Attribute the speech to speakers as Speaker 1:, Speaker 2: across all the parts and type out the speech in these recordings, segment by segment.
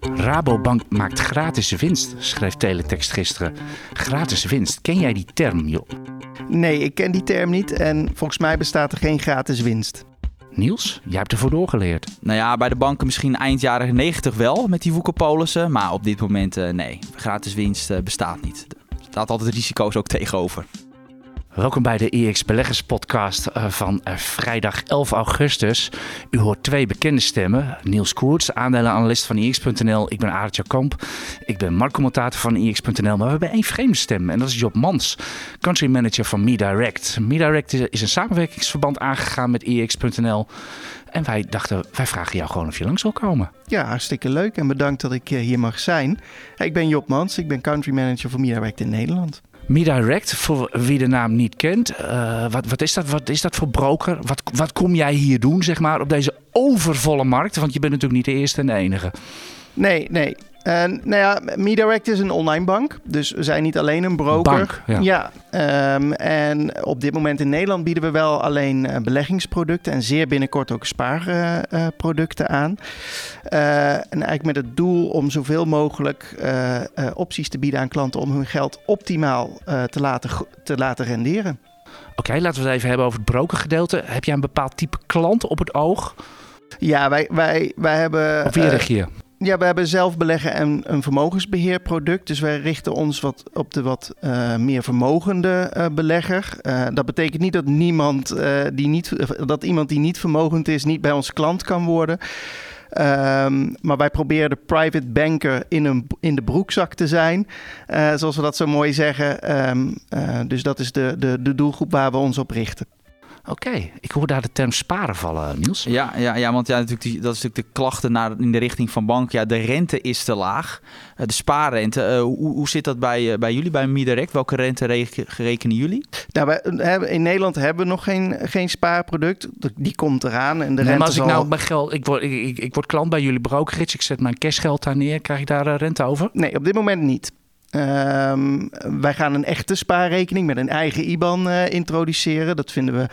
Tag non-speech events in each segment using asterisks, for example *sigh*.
Speaker 1: Rabobank maakt gratis winst, schreef Teletext gisteren. Gratis winst, ken jij die term, joh?
Speaker 2: Nee, ik ken die term niet en volgens mij bestaat er geen gratis winst.
Speaker 1: Niels, jij hebt ervoor doorgeleerd.
Speaker 3: Nou ja, bij de banken misschien eind jaren 90 wel met die woekerpolissen. Maar op dit moment uh, nee, gratis winst uh, bestaat niet. Er staat altijd risico's ook tegenover.
Speaker 1: Welkom bij de EX Beleggers podcast eh, van vrijdag 11 augustus. U hoort twee bekende stemmen. Niels Koerts, aandelenanalist van EX.nl. Ik ben Aartje Kamp. Ik ben marktcommentator van EX.nl. Maar we hebben één vreemde stem en dat is Job Mans, country manager van MeDirect. MeDirect is een samenwerkingsverband aangegaan met EX.nl. En wij dachten, wij vragen jou gewoon of je langs wil komen.
Speaker 2: Ja, hartstikke leuk en bedankt dat ik hier mag zijn. Ik ben Job Mans, ik ben country manager van MeDirect in Nederland.
Speaker 1: MeDirect, voor wie de naam niet kent, uh, wat, wat, is dat, wat is dat voor broker? Wat, wat kom jij hier doen, zeg maar, op deze overvolle markt? Want je bent natuurlijk niet de eerste en de enige.
Speaker 2: Nee, nee. En nou ja, MeDirect is een online bank. Dus we zijn niet alleen een broker.
Speaker 1: Bank, ja.
Speaker 2: ja um, en op dit moment in Nederland bieden we wel alleen uh, beleggingsproducten en zeer binnenkort ook spaarproducten uh, aan. Uh, en eigenlijk met het doel om zoveel mogelijk opties te bieden aan klanten om hun geld optimaal te, laten, te laten renderen.
Speaker 1: Oké, okay, laten we het even hebben over het brokergedeelte. Heb jij een bepaald type klant op het oog?
Speaker 2: Ja, wij, wij, wij hebben.
Speaker 1: Op wie reageer
Speaker 2: ja, we hebben zelf beleggen en een vermogensbeheerproduct. Dus wij richten ons wat op de wat uh, meer vermogende uh, belegger. Uh, dat betekent niet dat niemand die niet dat iemand die niet vermogend is, niet bij ons klant kan worden. Um, maar wij proberen de private banker in, een, in de broekzak te zijn, zoals we dat zo mooi zeggen. Um, dus dat is de, de, de doelgroep waar we ons op richten.
Speaker 1: Oké, ik hoor daar de term sparen vallen, Niels.
Speaker 3: Ja, ja, ja want ja, natuurlijk die, dat is natuurlijk de klachten naar, in de richting van banken. Ja, de rente is te laag. Uh, de spaarrente, uh, hoe, hoe zit dat bij, uh, bij jullie, bij MiDirect? Welke rente rekenen jullie?
Speaker 2: Nou, wij hebben, in Nederland hebben we nog geen, geen spaarproduct. Die komt eraan. En de
Speaker 1: nee,
Speaker 2: rente
Speaker 1: maar als
Speaker 2: zal...
Speaker 1: ik nou mijn geld, ik word, ik, ik, ik word klant bij jullie brokerage, ik zet mijn cashgeld daar neer, krijg ik daar rente over?
Speaker 2: Nee, op dit moment niet. Um, wij gaan een echte spaarrekening met een eigen IBAN uh, introduceren. Dat vinden we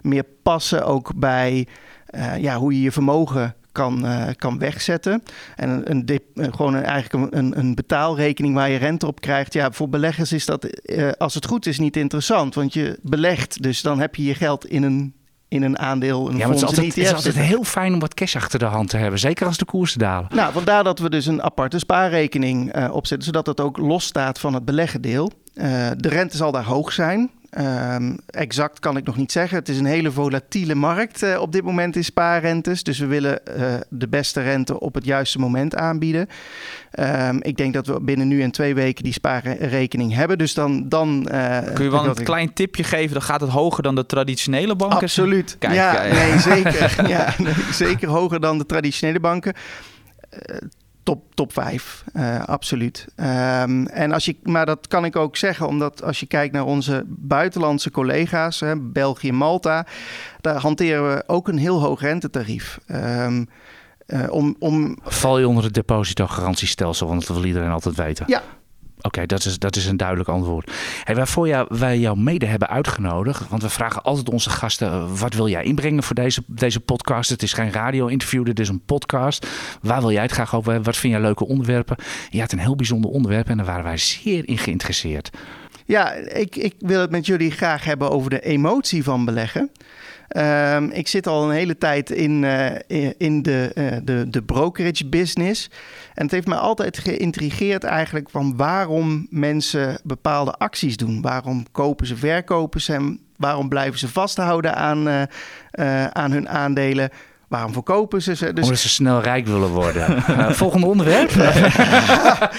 Speaker 2: meer passen ook bij uh, ja, hoe je je vermogen kan, uh, kan wegzetten. En een, gewoon een, eigenlijk een, een betaalrekening waar je rente op krijgt. Ja, voor beleggers is dat, als het goed is, niet interessant. Want je belegt, dus dan heb je je geld in een in een aandeel, een
Speaker 1: ja,
Speaker 2: fonds,
Speaker 1: het is altijd, het is altijd heel fijn om wat cash achter de hand te hebben. Zeker als de koersen dalen.
Speaker 2: Nou, vandaar dat we dus een aparte spaarrekening uh, opzetten. Zodat het ook los staat van het beleggendeel. Uh, de rente zal daar hoog zijn. Um, exact kan ik nog niet zeggen. Het is een hele volatiele markt uh, op dit moment in spaarrentes. Dus we willen uh, de beste rente op het juiste moment aanbieden. Um, ik denk dat we binnen nu en twee weken die spaarrekening hebben. Dus dan. dan uh,
Speaker 3: Kun je wel een klein tipje geven? Dan gaat het hoger dan de traditionele banken?
Speaker 2: Absoluut. Kijk, ja, nee, zeker. *laughs* ja, nee, zeker hoger dan de traditionele banken top, top 5, uh, absoluut. Um, en als je, maar dat kan ik ook zeggen, omdat als je kijkt naar onze buitenlandse collega's, hè, België, Malta, daar hanteren we ook een heel hoog rentetarief. Um, uh, om, om...
Speaker 1: Val je onder het depositogarantiestelsel, want dat wil iedereen altijd weten.
Speaker 2: Ja,
Speaker 1: Oké, dat, is, dat is een duidelijk antwoord. Hey, waarvoor jou, wij jou mede hebben uitgenodigd, want we vragen altijd onze gasten, wat wil jij inbrengen voor deze, deze podcast? Het is geen radio-interview, dit is een podcast. Waar wil jij het graag over hebben? Wat vind jij leuke onderwerpen? Je had een heel bijzonder onderwerp en daar waren wij zeer in geïnteresseerd.
Speaker 2: Ja, ik, ik wil het met jullie graag hebben over de emotie van beleggen. Um, ik zit al een hele tijd in, uh, in de, uh, de, de brokerage business. En het heeft me altijd geïntrigeerd eigenlijk van waarom mensen bepaalde acties doen. Waarom kopen ze, verkopen ze en waarom blijven ze vasthouden aan, uh, aan hun aandelen. Waarom verkopen ze ze?
Speaker 1: Dus... Omdat ze snel rijk willen worden. *laughs* volgende onderwerp. *laughs*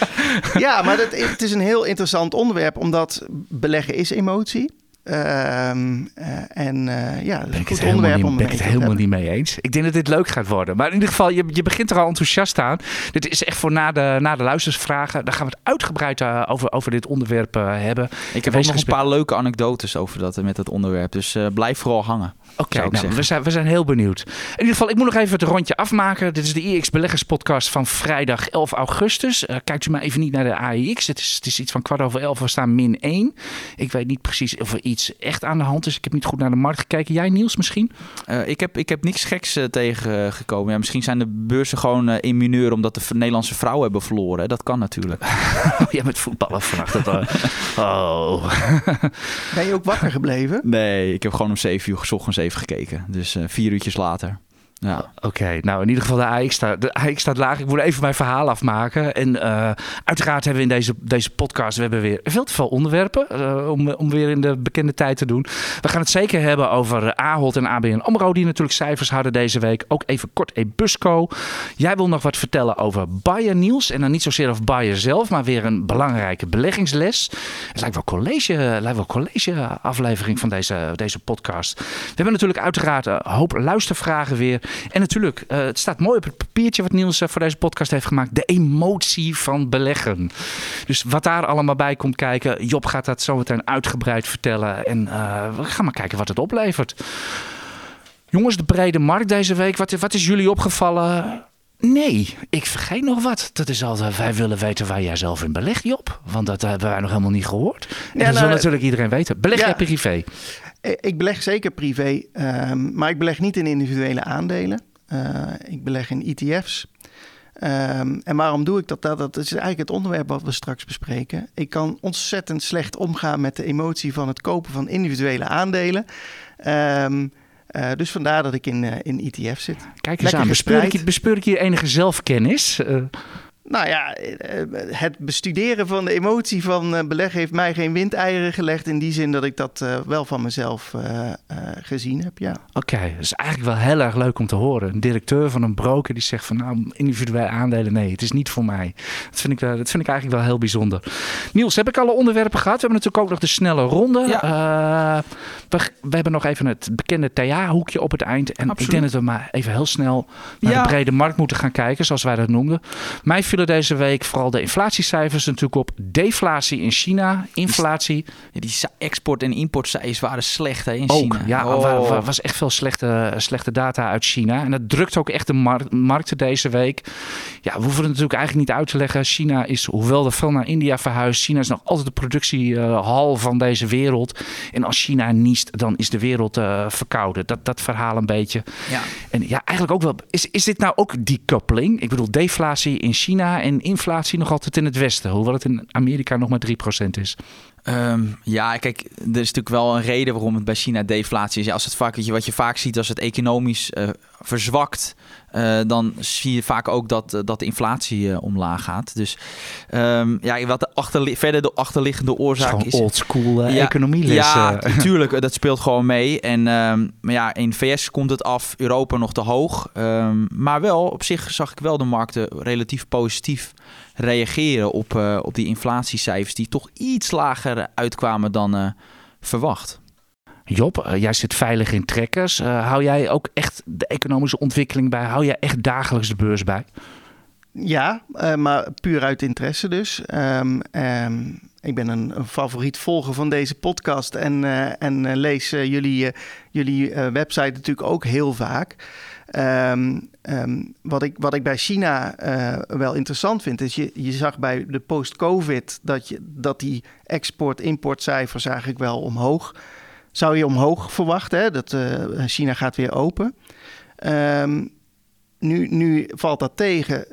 Speaker 1: *laughs*
Speaker 2: ja, maar dat, het is een heel interessant onderwerp, omdat beleggen is emotie. Um, uh, en uh, ja, dat is een goed onderwerp
Speaker 1: niet,
Speaker 2: om
Speaker 1: ben ik het helemaal niet mee eens. Ik denk dat dit leuk gaat worden. Maar in ieder geval, je, je begint er al enthousiast aan. Dit is echt voor na de, na de luistersvragen. Daar gaan we het uitgebreid uh, over, over dit onderwerp hebben.
Speaker 3: Ik heb ook nog een paar leuke anekdotes over dat met het onderwerp. Dus blijf vooral hangen.
Speaker 1: Oké, nou, we, zijn, we zijn heel benieuwd. In ieder geval, ik moet nog even het rondje afmaken. Dit is de IX Beleggerspodcast van vrijdag 11 augustus. Eh, kijkt u maar even niet naar de AIX. Het is, het is iets van kwart over 11. We staan min 1. Ik weet niet precies of er iets echt aan de hand is. Ik heb niet goed naar de markt gekeken. Jij, Niels, misschien?
Speaker 3: Eh, ik, heb, ik heb niks geks eh, tegengekomen. Ja, misschien zijn de beurzen gewoon in mineur omdat de Nederlandse vrouwen hebben verloren. hè. Dat kan natuurlijk. *laughs*
Speaker 1: Oh, jij met voetballen vannacht. Dat, *laughs* oh.
Speaker 2: Ben je ook wakker gebleven?
Speaker 3: Nee, ik heb gewoon om 7 uur 's even gekeken. Dus eh, vier uurtjes later. Ja.
Speaker 1: Oké, nou in ieder geval de AX staat, de AX staat laag. Ik moet even mijn verhaal afmaken. En eh, uiteraard hebben we in deze, deze podcast we hebben weer veel te veel onderwerpen eh, om, om weer in de bekende tijd te doen. We gaan het zeker hebben over eh, Ahold en ABN AMRO die natuurlijk cijfers hadden deze week. Ook even kort Ebusco. Jij wil nog wat vertellen over Bayer Niels. En dan niet zozeer over Bayer zelf, maar weer een belangrijke beleggingsles. Het lijkt wel college, lijkt wel college aflevering van deze, deze podcast. We hebben natuurlijk uiteraard een hoop luistervragen weer. En natuurlijk, eh, het staat mooi op het papiertje wat Niels eh, voor deze podcast heeft gemaakt. De emotie van beleggen. Dus wat daar allemaal bij komt kijken. Job gaat dat zo meteen uitgebreid vertellen. En eh, we gaan maar kijken wat het oplevert. Jongens, de brede markt deze week. Wat, wat is jullie opgevallen? Nee, ik vergeet nog wat. Dat is altijd, wij willen weten waar jij zelf in belegt, Job. Want dat hebben wij nog helemaal niet gehoord. En
Speaker 2: Ja,
Speaker 1: dat
Speaker 2: nou,
Speaker 1: wil natuurlijk iedereen weten. Beleg
Speaker 2: ja.
Speaker 1: jij privé?
Speaker 2: Eh, Ik beleg zeker privé, ehm, maar ik beleg niet in individuele aandelen. Eh, ik beleg in ETF's. Ehm, en waarom doe ik dat? dat? Dat is eigenlijk het onderwerp wat we straks bespreken. Ik kan ontzettend slecht omgaan met de emotie van het kopen van individuele aandelen. Ehm, eh, dus vandaar dat ik in, in ETF zit.
Speaker 1: Kijk eens
Speaker 2: Lekker
Speaker 1: aan. Bespeur ik, bespeur ik hier enige zelfkennis? Eh,
Speaker 2: Nou ja, eh, het bestuderen van de emotie van eh, beleggen heeft mij geen windeieren gelegd. In die zin dat ik dat eh, wel van mezelf eh, eh, gezien heb, ja.
Speaker 1: Oké, dat is eigenlijk wel heel erg leuk om te horen. Een directeur van een broker die zegt van nou, individuele aandelen, nee, het is niet voor mij. Dat vind ik, dat vind ik eigenlijk wel heel bijzonder. Niels, heb ik alle onderwerpen gehad? We hebben natuurlijk ook nog de snelle ronde. Eh, we, we hebben nog even het bekende TA-hoekje op het eind. En
Speaker 3: Absoluut.
Speaker 1: ik denk dat we maar even heel snel naar
Speaker 3: Ja.
Speaker 1: de brede markt moeten gaan kijken, zoals wij dat noemden. Mij vielen deze week vooral de inflatiecijfers natuurlijk op. Deflatie in China, inflatie
Speaker 3: Ja, die export- en importcijfers waren slecht hè, in
Speaker 1: ook.
Speaker 3: China.
Speaker 1: Ja,
Speaker 3: Oh.
Speaker 1: er wa- was echt veel slechte, slechte data uit China. En dat drukt ook echt de mar- markten deze week. Ja, we hoeven het natuurlijk eigenlijk niet uit te leggen. China is, hoewel er veel naar India verhuist, China is nog altijd de productiehal van deze wereld. En als China niest, dan is de wereld eh, verkouden. Dat, dat verhaal een beetje.
Speaker 3: Ja.
Speaker 1: En ja, eigenlijk ook wel. Is, is dit nou ook decoupling? Ik bedoel, deflatie in China en inflatie nog altijd in het Westen. Hoewel het in Amerika nog maar 3% is.
Speaker 3: Ehm, ja, kijk, er is natuurlijk wel een reden waarom het bij China deflatie is. Als het vaak, wat je vaak ziet als het economisch eh, verzwakt, eh, dan zie je vaak ook dat, eh, dat de inflatie eh, omlaag gaat. Dus ehm, ja, wat de achterli- verder de achterliggende
Speaker 1: is
Speaker 3: oorzaak
Speaker 1: gewoon
Speaker 3: is.
Speaker 1: old school uh,
Speaker 3: Ja,
Speaker 1: economieles.
Speaker 3: Ja, natuurlijk, dat speelt gewoon mee. En, ehm, maar ja, in VS komt het af, Europa nog te hoog. Ehm, maar wel, op zich zag ik wel de markten relatief positief reageren op, op die inflatiecijfers... die toch iets lager uitkwamen dan eh, verwacht.
Speaker 1: Job, eh, jij zit veilig in trekkers. Eh, hou jij ook echt de economische ontwikkeling bij? Hou jij echt dagelijks de beurs bij?
Speaker 2: Ja, eh, maar puur uit interesse dus. Ehm, ehm, ik ben een, een favoriet volger van deze podcast en, en lees jullie, jullie website natuurlijk ook heel vaak. Ehm, wat, ik, wat ik bij China wel interessant vind, is je, je zag bij de post-COVID dat, je, dat die export-importcijfers eigenlijk wel omhoog. Zou je omhoog verwachten, hè? dat eh, China gaat weer open. Ehm, nu, nu valt dat tegen.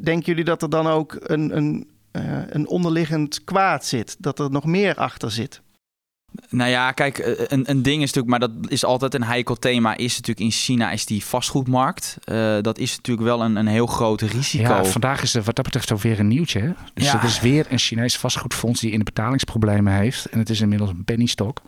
Speaker 2: Denken jullie dat er dan ook een, een, eh, een onderliggend kwaad zit? Dat er nog meer achter zit?
Speaker 3: Nou ja, kijk, eh, een, een ding is natuurlijk, maar dat is altijd een heikel thema, is natuurlijk in China is die vastgoedmarkt. Eh, dat is natuurlijk wel een, een heel groot risico.
Speaker 1: Ja, vandaag is er wat dat betreft ook weer een nieuwtje. Hè? Dus
Speaker 3: Ja.
Speaker 1: er is weer een Chinees vastgoedfonds die in de betalingsproblemen heeft. En het is inmiddels een pennystock.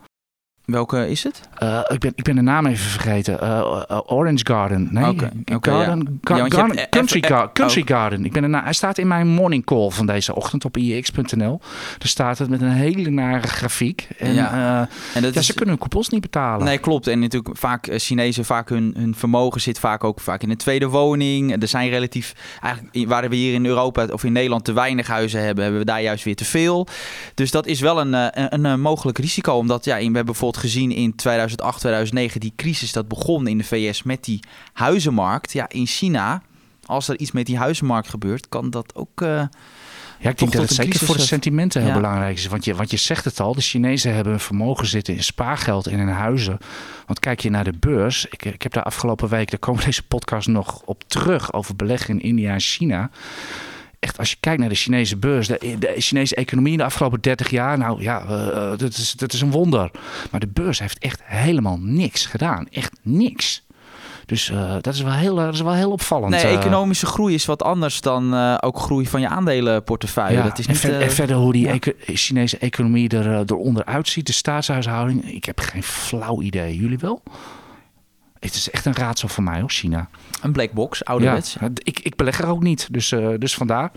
Speaker 3: Welke is het?
Speaker 1: Eh, ik, ben, ik ben de naam even vergeten. Eh, eh, Orange Garden. Nee,
Speaker 3: oké,
Speaker 1: Garden, Ga-
Speaker 3: Ja, want je
Speaker 1: Garden-
Speaker 3: hebt,
Speaker 1: Country,
Speaker 3: even-
Speaker 1: Gar- Country
Speaker 3: oh.
Speaker 1: Garden. Ik ben de na- hij staat in mijn morning call van deze ochtend op ix.nl. Daar staat het met een hele nare grafiek. En
Speaker 3: Ja. En dat is,
Speaker 1: ze kunnen hun coupons niet betalen.
Speaker 3: Nee, klopt. En natuurlijk vaak Chinezen, vaak hun, hun vermogen zit vaak ook vaak in een tweede woning. Er zijn relatief, eigenlijk waar we hier in Europa of in Nederland te weinig huizen hebben, hebben we daar juist weer te veel. Dus dat is wel een, een, een, eh, mogelijk risico. Omdat ja, we hebben bijvoorbeeld gezien in 2008, 2009, die crisis dat begon in de VS met die huizenmarkt. Ja, in China, als er iets met die huizenmarkt gebeurt, kan dat ook... Uh,
Speaker 1: ja, ik denk dat het zeker voor de sentimenten heel belangrijk is. Want je, want je zegt het al, de Chinezen hebben een vermogen zitten in spaargeld en in huizen. Want kijk je naar de beurs, ik, ik heb daar afgelopen week, daar komen deze podcast nog op terug over beleggen in India en China echt, als je kijkt naar de Chinese beurs, de, de Chinese economie in de afgelopen 30 jaar, nou ja, uh, dat, is, dat is een wonder. Maar de beurs heeft echt helemaal niks gedaan. Echt niks. Dus uh, dat, is wel heel, dat is wel heel opvallend.
Speaker 3: Nee, economische groei is wat anders dan uh, ook groei van je aandelenportefeuille. Ja, dat is niet,
Speaker 1: en, ver, en, verder hoe die ja. eco Chinese economie er, eronder uitziet, de staatshuishouding. Ik heb geen flauw idee. Jullie wel? Het is echt een raadsel voor mij hoor, China.
Speaker 3: Een black box, ouderwets.
Speaker 1: Ja, ik, ik beleg er ook niet, dus, uh, dus vandaar.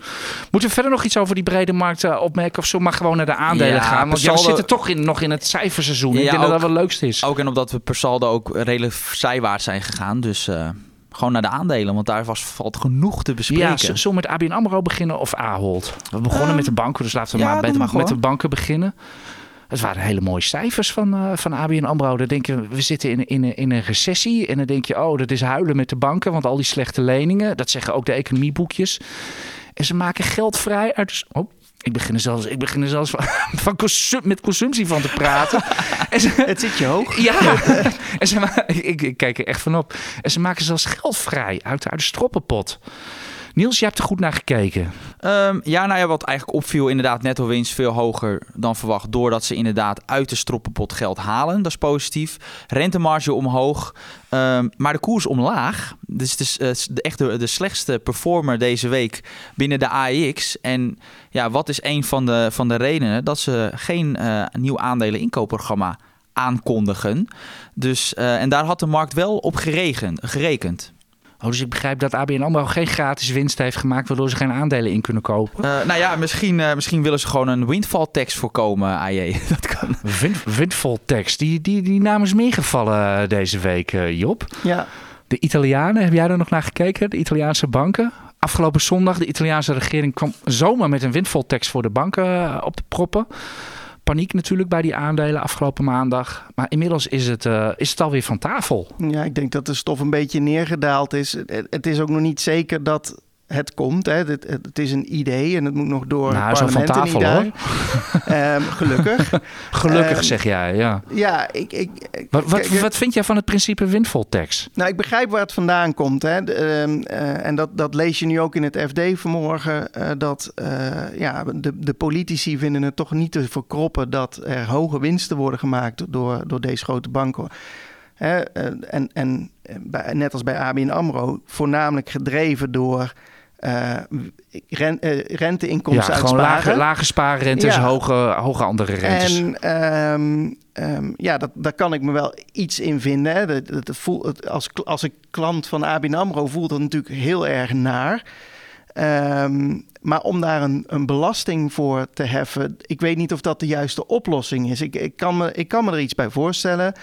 Speaker 1: Moeten we verder nog iets over die brede markt uh, opmerken of zo? Maar gewoon naar de aandelen gaan. Want ja, we zitten toch in, nog in het cijferseizoen. ik denk dat dat wel het leukste is.
Speaker 3: Ook en omdat we per saldo ook redelijk zijwaarts zijn gegaan. Dus uh, gewoon naar de aandelen, want daar was, valt genoeg te bespreken.
Speaker 1: Ja, zullen we met ABN AMRO beginnen of Ahold? We begonnen ehm, met de banken, dus laten we maar met de banken beginnen. Het waren hele mooie cijfers van, uh, van ABN AMRO. Dan denk je, we zitten in, in, in een recessie. En dan denk je, oh, dat is huilen met de banken. Want al die slechte leningen, dat zeggen ook de economieboekjes. En ze maken geld vrij uit... Oh, ik begin er zelfs, ik begin er zelfs van, *laughs* van consum, met consumptie van te praten. *laughs*
Speaker 2: en ze, het zit je hoog.
Speaker 1: Ja, *laughs* en ze, ik, ik, kijk er echt van op. En ze maken zelfs geld vrij uit, uit de stroppenpot. Niels, je hebt er goed naar gekeken.
Speaker 3: Um, ja, nou ja, wat eigenlijk opviel, inderdaad, netto winst veel hoger dan verwacht. Doordat ze inderdaad uit de stroppenpot geld halen. Dat is positief. Rentemarge omhoog. Um, maar de koers omlaag. Dus is uh, de, echt de, slechtste performer deze week binnen de AEX. En ja, wat is een van de, van de redenen dat ze geen uh, nieuw aandelen inkoopprogramma aankondigen. Dus, uh, en daar had de markt wel op geregen, gerekend.
Speaker 1: Oh, dus ik begrijp dat ABN AMRO geen gratis winst heeft gemaakt... waardoor ze geen aandelen in kunnen kopen?
Speaker 3: Uh, nou ja, misschien, uh, misschien willen ze gewoon een windfall tax voorkomen, AJ. *laughs* Dat kan.
Speaker 1: Wind, windfall tax, die, die, die naam is meegevallen eh, deze week, Job.
Speaker 2: Ja.
Speaker 1: De Italianen, heb jij er nog naar gekeken? De Italiaanse banken? Afgelopen zondag, de Italiaanse regering kwam zomaar met een windfall tax voor de banken op de proppen paniek natuurlijk bij die aandelen afgelopen maandag. Maar inmiddels is het, uh, is het alweer van tafel.
Speaker 2: Ja, ik denk dat de stof een beetje neergedaald is. Het is ook nog niet zeker dat het komt. Hè. Het, het, is een idee en het moet nog door nou, het parlement van tafel, hoor. um, *laughs* gelukkig. *laughs*
Speaker 1: gelukkig um, zeg jij, ja.
Speaker 2: Ja, ik... ik
Speaker 1: wat, wat, wat, vind jij van het principe windfall tax?
Speaker 2: Nou, ik begrijp waar het vandaan komt. Hè. De, um, uh, en dat, dat lees je nu ook in het FD vanmorgen. Uh, dat uh, ja, de, de politici vinden het toch niet te verkroppen... dat er hoge winsten worden gemaakt door, door deze grote banken. Hè. en en bij, net als bij ABN AMRO, voornamelijk gedreven door uh, renteinkomsten
Speaker 1: ja, gewoon lage, lage spaarrentes, ja. hoge, hoge andere rentes.
Speaker 2: En um, um, ja, dat, daar kan ik me wel iets in vinden. Hè. Dat, dat, dat voel, als, als ik klant van ABN AMRO voelt dat natuurlijk heel erg naar. Um, maar om daar een, een, belasting voor te heffen, ik weet niet of dat de juiste oplossing is. Ik, ik, kan, me, ik kan me er iets bij voorstellen.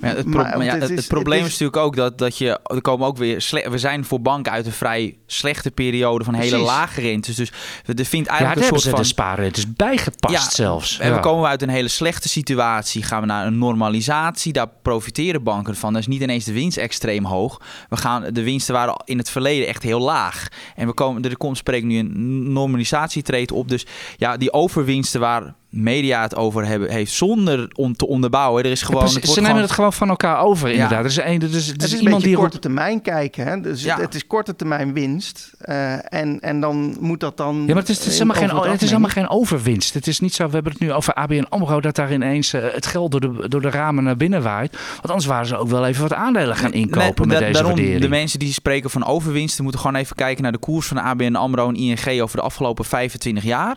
Speaker 3: Maar het, pro maar ja, het, het, probleem is, is, natuurlijk ook dat, dat je. Er komen ook weer. We zijn voor banken uit een vrij slechte periode van hele lage rentes. Dus er vindt eigenlijk
Speaker 1: ja,
Speaker 3: een soort van.
Speaker 1: de spaarrentes bijgepast ja, zelfs.
Speaker 3: En we komen uit een hele slechte situatie. Gaan we naar een normalisatie. Daar profiteren banken van. Dan is niet ineens de winst extreem hoog. We gaan, de winsten waren in het verleden echt heel laag. En we komen, er komt spreekt nu een normalisatie treedt op. Dus ja, die overwinsten waar media het over hebben, heeft zonder om te onderbouwen. Er is gewoon,
Speaker 1: ja, het ze nemen het gewoon van elkaar over, inderdaad. Ja. Er is, een, er is, er
Speaker 2: het is, is iemand die korte termijn kijken. Hè? Dus ja. het is korte termijn winst. Uh, en, en dan moet dat dan.
Speaker 1: Ja, maar het is, het is, helemaal, geen, het is helemaal geen overwinst. Het is niet zo. We hebben het nu over ABN Amro dat daar ineens uh, het geld door de, door de ramen naar binnen waait. Want anders waren ze ook wel even wat aandelen gaan inkopen nee, met deze daarom, waardering.
Speaker 3: De mensen die spreken van overwinsten moeten gewoon even kijken naar de koers van ABN Amro en ING over de afgelopen 25 jaar.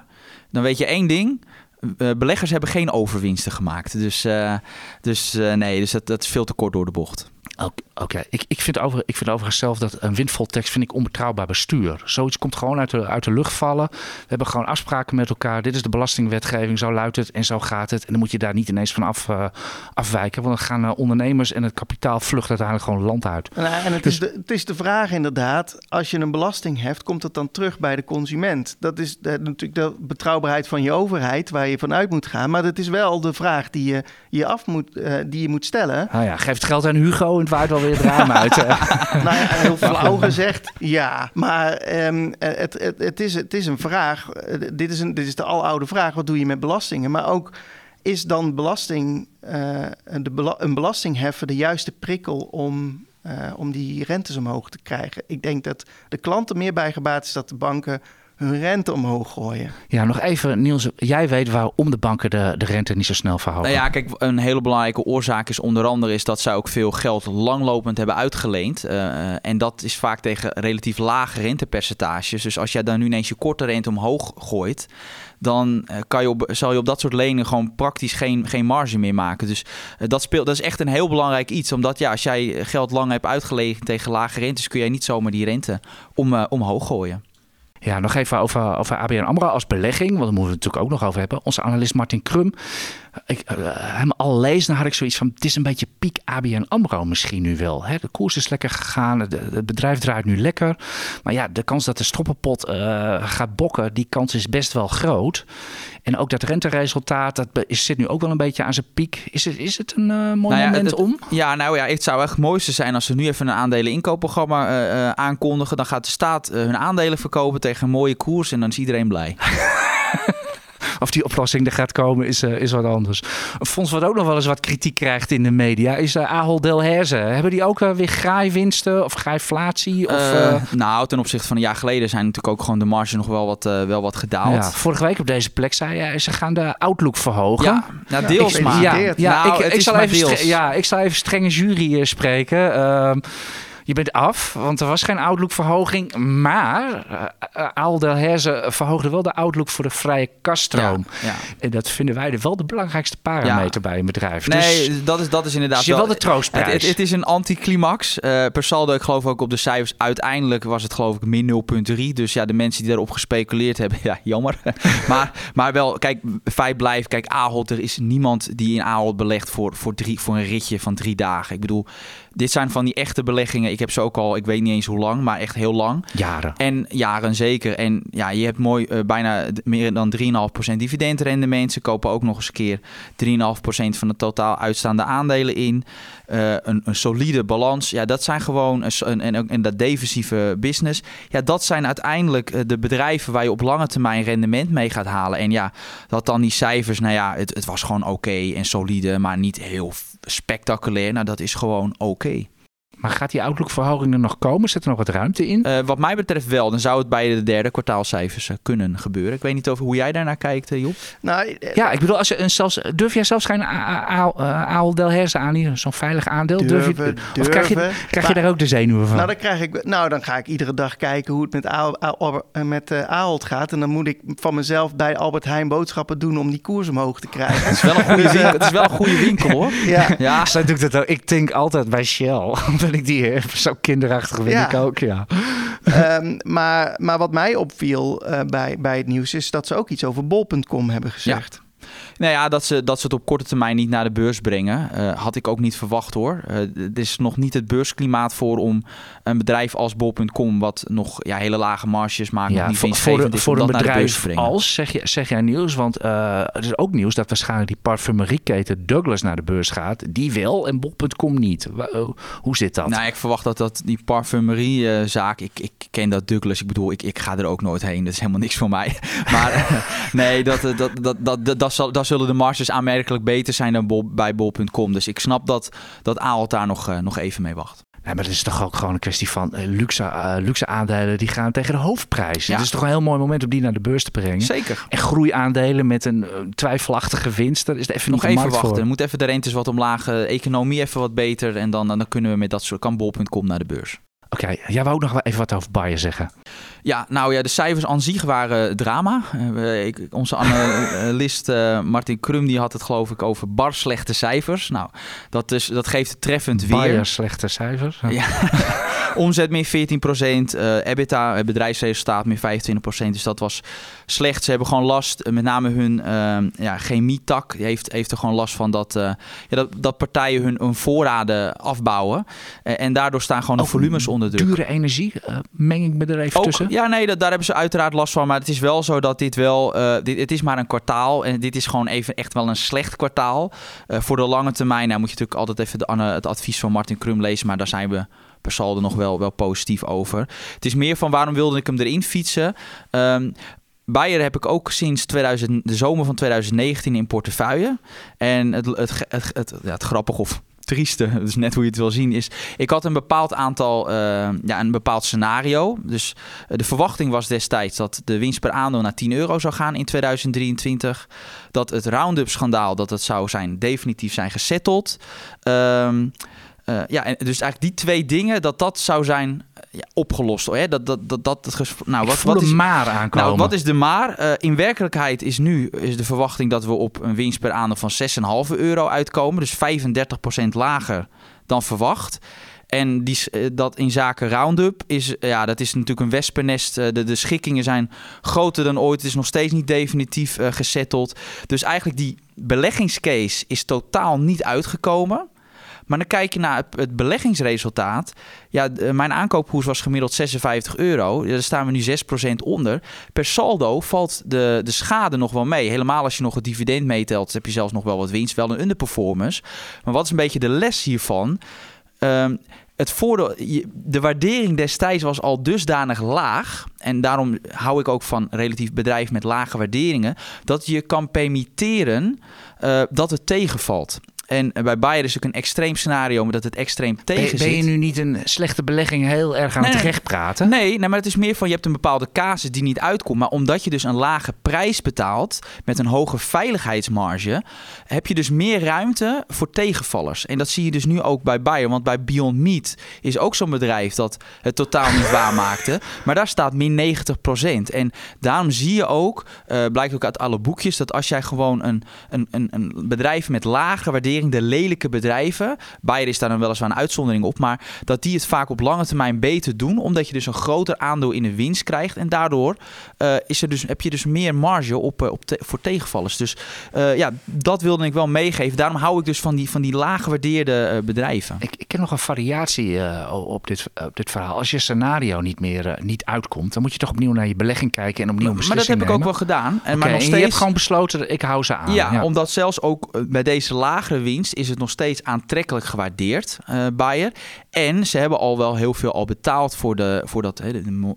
Speaker 3: Dan weet je één ding beleggers hebben geen overwinsten gemaakt. Dus, uh, dus uh, nee, dus dat, dat is veel te kort door de bocht.
Speaker 1: Oké, ik, ik, vind over, ik vind overigens zelf dat een windvoltekst vind ik onbetrouwbaar bestuur. Zoiets komt gewoon uit de, uit de lucht vallen. We hebben gewoon afspraken met elkaar. Dit is de belastingwetgeving, zo luidt het en zo gaat het. En dan moet je daar niet ineens van af, uh, afwijken. Want dan gaan uh, ondernemers en het kapitaal vlucht uiteindelijk gewoon land uit.
Speaker 2: Nou, en het, dus, is de, het is de vraag inderdaad, als je een belasting heft, komt het dan terug bij de consument? Dat is de, natuurlijk de betrouwbaarheid van je overheid, waar je vanuit moet gaan. Maar dat is wel de vraag die je, je af moet, uh, die je moet stellen.
Speaker 1: Nou ja, geeft geld aan Hugo en het waait wel weer het raam *laughs* uit.
Speaker 2: nou ja, heel flauw gezegd, ja. Maar um, het, het, het, is, het is een vraag. Dit is, een, dit is de aloude vraag. Wat doe je met belastingen? Maar ook, is dan belasting, uh, de bela een belastingheffen de juiste prikkel om, uh, om die rentes omhoog te krijgen? Ik denk dat de klanten meer bijgebaat is dat de banken hun rente omhoog gooien.
Speaker 1: Ja, nog even Niels, jij weet waarom de banken de, de rente niet zo snel verhogen.
Speaker 3: Nou ja, kijk, een hele belangrijke oorzaak is onder andere is dat zij ook veel geld langlopend hebben uitgeleend. Uh, en dat is vaak tegen relatief lage rentepercentages. Dus als jij dan nu ineens je korte rente omhoog gooit, dan kan je op, zal je op dat soort leningen gewoon praktisch geen, geen marge meer maken. Dus dat, speelt, dat is echt een heel belangrijk iets. Omdat ja, als jij geld lang hebt uitgelegen tegen lage rentes, kun jij niet zomaar die rente om, uh, omhoog gooien.
Speaker 1: Ja, nog even over, over ABN AMRO als belegging, want daar moeten we het natuurlijk ook nog over hebben. Onze analist Martin Krum, ik, uh, hem al lezen, had ik zoiets van, het is een beetje piek ABN AMRO misschien nu wel. Hè? De koers is lekker gegaan, het bedrijf draait nu lekker. Maar ja, de kans dat de stroppenpot uh, gaat bokken, die kans is best wel groot. En ook dat renteresultaat, dat zit nu ook wel een beetje aan zijn piek. Is het, is het een uh, mooi nou ja, moment
Speaker 3: het,
Speaker 1: om?
Speaker 3: Ja, nou ja, het zou echt het mooiste zijn als ze nu even een aandelen inkoopprogramma uh, aankondigen. Dan gaat de staat hun aandelen verkopen tegen een mooie koers en dan is iedereen blij. *laughs*
Speaker 1: of die oplossing er gaat komen, is, uh, is wat anders. Een fonds wat ook nog wel eens wat kritiek krijgt in de media is uh, Ahold Delhaize. Hebben die ook uh, weer graaifwinsten of graaiflatie? Of,
Speaker 3: nou, ten opzichte van een jaar geleden zijn natuurlijk ook gewoon de marge nog wel wat, wel wat gedaald. Ja,
Speaker 1: vorige week op deze plek zei je, ze gaan de outlook verhogen.
Speaker 3: Ja, nou, deels maar.
Speaker 1: Ja, ja, nou, ik, ik zal even ja, ik zal even strenge jury spreken. Ehm, je bent af, want er was geen outlook-verhoging. Maar uh, Aal Delhaize verhoogde wel de outlook voor de vrije kaststroom. Ja, ja. En dat vinden wij wel de belangrijkste parameter ja. bij een bedrijf.
Speaker 3: Nee, dus, dat, is, dat is inderdaad
Speaker 1: wel, wel de troostprijs.
Speaker 3: Het, het, het is een anticlimax. Uh, per saldo, ik geloof ook op de cijfers. Uiteindelijk was het geloof ik min 0,3. Dus ja, de mensen die daarop gespeculeerd hebben, *laughs* ja, jammer. *laughs* maar, maar wel, kijk, feit blijft. Kijk, Ahold, er is niemand die in Ahold belegt voor, voor, drie, voor een ritje van drie dagen. Ik bedoel, dit zijn van die echte beleggingen. Ik heb ze ook al, ik weet niet eens hoe lang, maar echt heel lang.
Speaker 1: Jaren.
Speaker 3: En jaren zeker. En ja, je hebt mooi uh, bijna meer dan 3,5% dividendrendement. Ze kopen ook nog eens een keer 3,5% van de totaal uitstaande aandelen in. Uh, een, een, solide balans. Ja, dat zijn gewoon een, en, en dat defensieve business. Ja, dat zijn uiteindelijk uh, de bedrijven waar je op lange termijn rendement mee gaat halen. En ja, dat dan die cijfers, nou ja, het, het was gewoon oké okay en solide, maar niet heel spectaculair. Nou, dat is gewoon oké. Okay. okay.
Speaker 1: Maar gaat die outlook-verhoging er nog komen? Zit er nog wat ruimte in?
Speaker 3: Uh, wat mij betreft wel. Dan zou het bij de derde kwartaalcijfers uh, kunnen gebeuren. Ik weet niet over hoe jij daarnaar kijkt, uh, Job.
Speaker 1: Nou, ja, ik bedoel, als je een zelfs, durf jij zelfs geen Aal Delhaize aan hier, zo'n veilig aandeel?
Speaker 2: Durven,
Speaker 1: durf je,
Speaker 2: durven,
Speaker 1: of krijg je, krijg je daar ook de zenuwen van?
Speaker 2: Nou, dan, krijg ik, nou, dan ga ik iedere dag kijken hoe het met, Aal, Aal, met Ahold gaat. En dan moet ik van mezelf bij Albert Heijn boodschappen doen om die koers omhoog te krijgen.
Speaker 3: het, is wel een goede *laughs* winkel, het is wel een goede winkel, hoor.
Speaker 2: Ja,
Speaker 1: ja. Zij doet dat ook. Ik denk altijd bij Shell, *laughs* ik die *laughs* zo kinderachtig vind ja. ik ook, ja.
Speaker 2: um, *laughs* maar, maar wat mij opviel uh, bij, bij het nieuws is dat ze ook iets over bol.com hebben gezegd.
Speaker 3: Nou ja, dat ze, dat ze het op korte termijn niet naar de beurs brengen, uh, had ik ook niet verwacht hoor. Uh, het is nog niet het beursklimaat voor om een bedrijf als bol.com, wat nog ja, hele lage marges maakt,
Speaker 1: ja,
Speaker 3: niet
Speaker 1: voor, voor, de, voor een bedrijf als, zeg, je, zeg jij nieuws, want uh, er is ook nieuws dat waarschijnlijk die parfumerieketen Douglas naar de beurs gaat. Die wel en bol.com niet. Hoe zit dat?
Speaker 3: Nou, ik verwacht dat, dat die parfumeriezaak, ik, ik ken dat Douglas, ik bedoel, ik, ik ga er ook nooit heen. Dat is helemaal niks voor mij. *laughs* maar *laughs* nee, dat, dat, dat, dat, dat, dat, zal, dat zullen de marges aanmerkelijk beter zijn dan bol, bij bol.com. Dus ik snap dat, dat Aalt daar nog, uh, nog even mee wacht.
Speaker 1: Nee, maar het is toch ook gewoon een kwestie van uh, luxe, uh, luxe aandelen die gaan tegen de hoofdprijs. Ja. Het is toch een heel mooi moment om die naar de beurs te brengen.
Speaker 3: Zeker.
Speaker 1: En groeiaandelen met een uh, twijfelachtige winst, dat is er even
Speaker 3: nog even wachten. Moet even de rentes wat omlaag, economie even wat beter en dan, dan kunnen we met dat soort kan bol.com naar de beurs.
Speaker 1: Oké, jij wou ook nog wel even wat over Bayer zeggen.
Speaker 3: Ja, nou ja, de cijfers aan zich waren drama. Uh, ik, onze analist uh, Martin Krum die had het geloof ik over bar slechte cijfers. Nou, dat, is, dat geeft treffend weer.
Speaker 1: Bayer slechte cijfers?
Speaker 3: Ja. *laughs* Omzet meer 14 procent, uh, EBITDA, het bedrijfsresultaat meer 25% Dus dat was slecht. Ze hebben gewoon last, met name hun ja, chemietak heeft, heeft er gewoon last van dat, ja, dat, dat partijen hun, hun voorraden afbouwen. en daardoor staan gewoon de volumes onder druk.
Speaker 1: Dure energie, meng ik me er even tussen?
Speaker 3: Ja, nee, dat, daar hebben ze uiteraard last van. Maar het is wel zo dat dit wel. Uh, dit, het is maar een kwartaal. En dit is gewoon even echt wel een slecht kwartaal. Uh, voor de lange termijn nou, moet je natuurlijk altijd even de, het advies van Martin Krum lezen. Maar daar zijn we per saldo nog wel, wel positief over. Het is meer van waarom wilde ik hem erin fietsen. Um, Bayer heb ik ook sinds 2000, de zomer van 2019 in portefeuille. En het, het, het, het, ja, het grappig of trieste, *laughs* dus net hoe je het wil zien, is... Ik had een bepaald aantal, uh, ja, een bepaald scenario. Dus uh, de verwachting was destijds dat de winst per aandeel naar 10 euro zou gaan in 2023. Dat het Roundup-schandaal, dat het zou zijn, definitief zijn gesetteld. Um, uh, ja, en dus eigenlijk die twee dingen, dat dat zou zijn ja, opgelost. Hè? Dat, dat, dat, dat, dat,
Speaker 1: nou, wat, wat is, maar aankomen.
Speaker 3: Nou, wat is de maar? Uh, in werkelijkheid is nu is de verwachting dat we op een winst per aandeel van 6,5 euro uitkomen. Dus 35% lager dan verwacht. En die, dat in zaken Roundup is, ja, dat is natuurlijk een wespennest. De, de schikkingen zijn groter dan ooit. Het is nog steeds niet definitief gesetteld. Dus eigenlijk die beleggingscase is totaal niet uitgekomen. Maar dan kijk je naar het, beleggingsresultaat. Ja, mijn aankoopkoers was gemiddeld 56 euro. Daar staan we nu 6% onder. Per saldo valt de, de schade nog wel mee. Helemaal als je nog het dividend meetelt, heb je zelfs nog wel wat winst. Wel een underperformance. Maar wat is een beetje de les hiervan? Um, het voordeel, de waardering destijds was al dusdanig laag. En daarom hou ik ook van relatief bedrijf met lage waarderingen. Dat je kan permitteren uh, dat het tegenvalt. En bij Bayern is ook een extreem scenario, maar dat het extreem tegen zit.
Speaker 1: Ben je nu niet een slechte belegging heel erg aan nee, het terecht praten?
Speaker 3: Nee, nee, maar het is meer van je hebt een bepaalde casus die niet uitkomt. Maar omdat je dus een lage prijs betaalt met een hoge veiligheidsmarge, heb je dus meer ruimte voor tegenvallers. En dat zie je dus nu ook bij Bayer. Want bij Beyond Meat is ook zo'n bedrijf dat het totaal niet *laughs* waarmaakte. Maar daar staat min 90% En daarom zie je ook, uh, blijkt ook uit alle boekjes, dat als jij gewoon een, een, een, een bedrijf met lage waardering de lelijke bedrijven, Bayer is daar dan weliswaar een uitzondering op, maar dat die het vaak op lange termijn beter doen, omdat je dus een groter aandeel in de winst krijgt. En daardoor uh, is er dus, heb je dus meer marge op, uh, op te, voor tegenvallers. Dus uh, ja, dat wilde ik wel meegeven. Daarom hou ik dus van die, van die laag gewaardeerde bedrijven.
Speaker 1: Ik, ik heb nog een variatie op, dit, op dit verhaal. Als je scenario niet meer niet uitkomt, dan moet je toch opnieuw naar je belegging kijken en opnieuw
Speaker 3: Maar, maar dat heb
Speaker 1: nemen.
Speaker 3: ik ook wel gedaan. En, maar nog steeds...
Speaker 1: je hebt gewoon besloten, ik hou ze aan.
Speaker 3: Ja, ja. omdat zelfs ook bij deze lagere winst is het nog steeds aantrekkelijk gewaardeerd, uh, Bayer. En ze hebben al wel heel veel al betaald voor, de, voor, dat,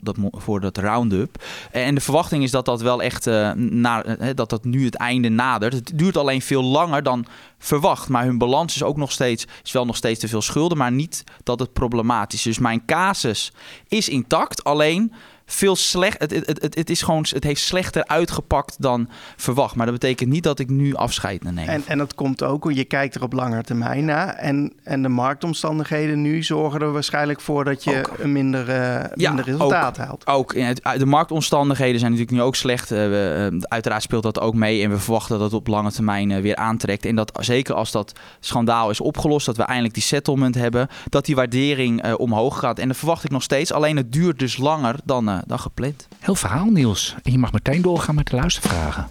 Speaker 3: dat, voor dat round-up. En de verwachting is dat dat wel echt uh, na, hè, dat dat nu het einde nadert. Het duurt alleen veel langer dan verwacht. Maar hun balans is ook nog steeds, is wel nog steeds te veel schulden, maar niet dat het problematisch is. Dus mijn casus is intact. Alleen veel slecht. Het, het, het, het, is gewoon, het heeft slechter uitgepakt dan verwacht. Maar dat betekent niet dat ik nu afscheid neem.
Speaker 2: En, en dat komt ook, je kijkt er op lange termijn naar. En, en de marktomstandigheden nu zorgen er waarschijnlijk voor dat je ook. een minder, uh, ja, minder resultaat
Speaker 3: ook,
Speaker 2: haalt.
Speaker 3: Ook. De marktomstandigheden zijn natuurlijk nu ook slecht. Uh, we, uh, uiteraard speelt dat ook mee. En we verwachten dat het op lange termijn weer aantrekt. En dat zeker als dat schandaal is opgelost, dat we eindelijk die settlement hebben, dat die waardering omhoog gaat. En dat verwacht ik nog steeds. Alleen het duurt dus langer dan
Speaker 1: Heel verhaal, Niels. En je mag meteen doorgaan met de luistervragen.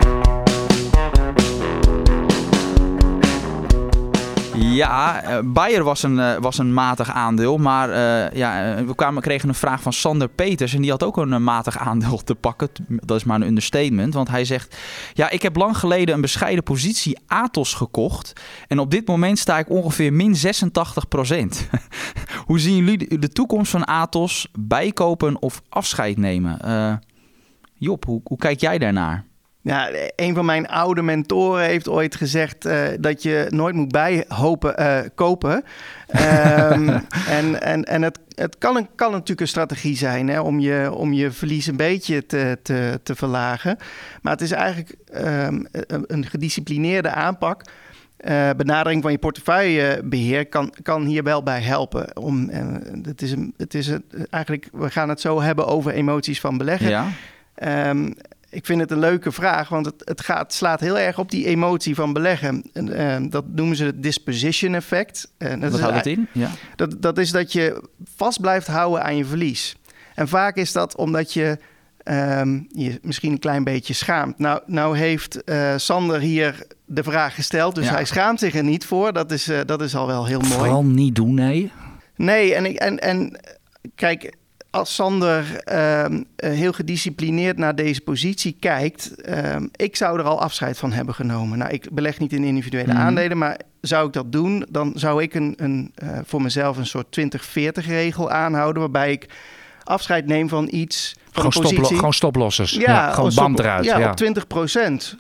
Speaker 3: Ja, uh, Bayer was een, uh, was een matig aandeel. Maar uh, ja, we kwamen, kregen een vraag van Sander Peters. En die had ook een matig aandeel te pakken. Dat is maar een understatement. Want hij zegt: Ja, ik heb lang geleden een bescheiden positie Atos gekocht. En op dit moment sta ik ongeveer min 86 procent. *laughs* hoe zien jullie de toekomst van Atos? Bijkopen of afscheid nemen? Job, hoe, hoe kijk jij daarnaar?
Speaker 2: Ja, een van mijn oude mentoren heeft ooit gezegd uh, dat je nooit moet bijhopen uh, kopen. um, *laughs* en en, en het, het kan, een, kan natuurlijk een strategie zijn hè, om, je, om je verlies een beetje te, te, te verlagen. Maar het is eigenlijk um, een gedisciplineerde aanpak. uh, benadering van je portefeuillebeheer kan, kan hier wel bij helpen. Om, het is, een, het is een, eigenlijk, we gaan het zo hebben over emoties van beleggen.
Speaker 3: Ja.
Speaker 2: Um, ik vind het een leuke vraag, want het, het gaat, slaat heel erg op die emotie van beleggen. En, uh, dat noemen ze het disposition effect.
Speaker 3: En dat Wat houdt het in? Ja.
Speaker 2: Dat, dat is dat je vast blijft houden aan je verlies. En vaak is dat omdat je um, je misschien een klein beetje schaamt. Nou, nou heeft uh, Sander hier de vraag gesteld, dus ja. hij schaamt zich er niet voor. Dat is, uh, dat is al wel heel mooi.
Speaker 1: Vooral niet doen, nee.
Speaker 2: Nee, en, en, en kijk, als Sander uh, heel gedisciplineerd naar deze positie kijkt, uh, ik zou er al afscheid van hebben genomen. Nou, ik beleg niet in individuele mm. aandelen, maar zou ik dat doen, dan zou ik een, een, uh, voor mezelf een soort 20-40 regel aanhouden, waarbij ik afscheid neem van iets. Van
Speaker 1: gewoon,
Speaker 2: stoplo
Speaker 1: gewoon stoplossers. Ja, ja gewoon bam eruit.
Speaker 2: Ja, ja, op 20 procent.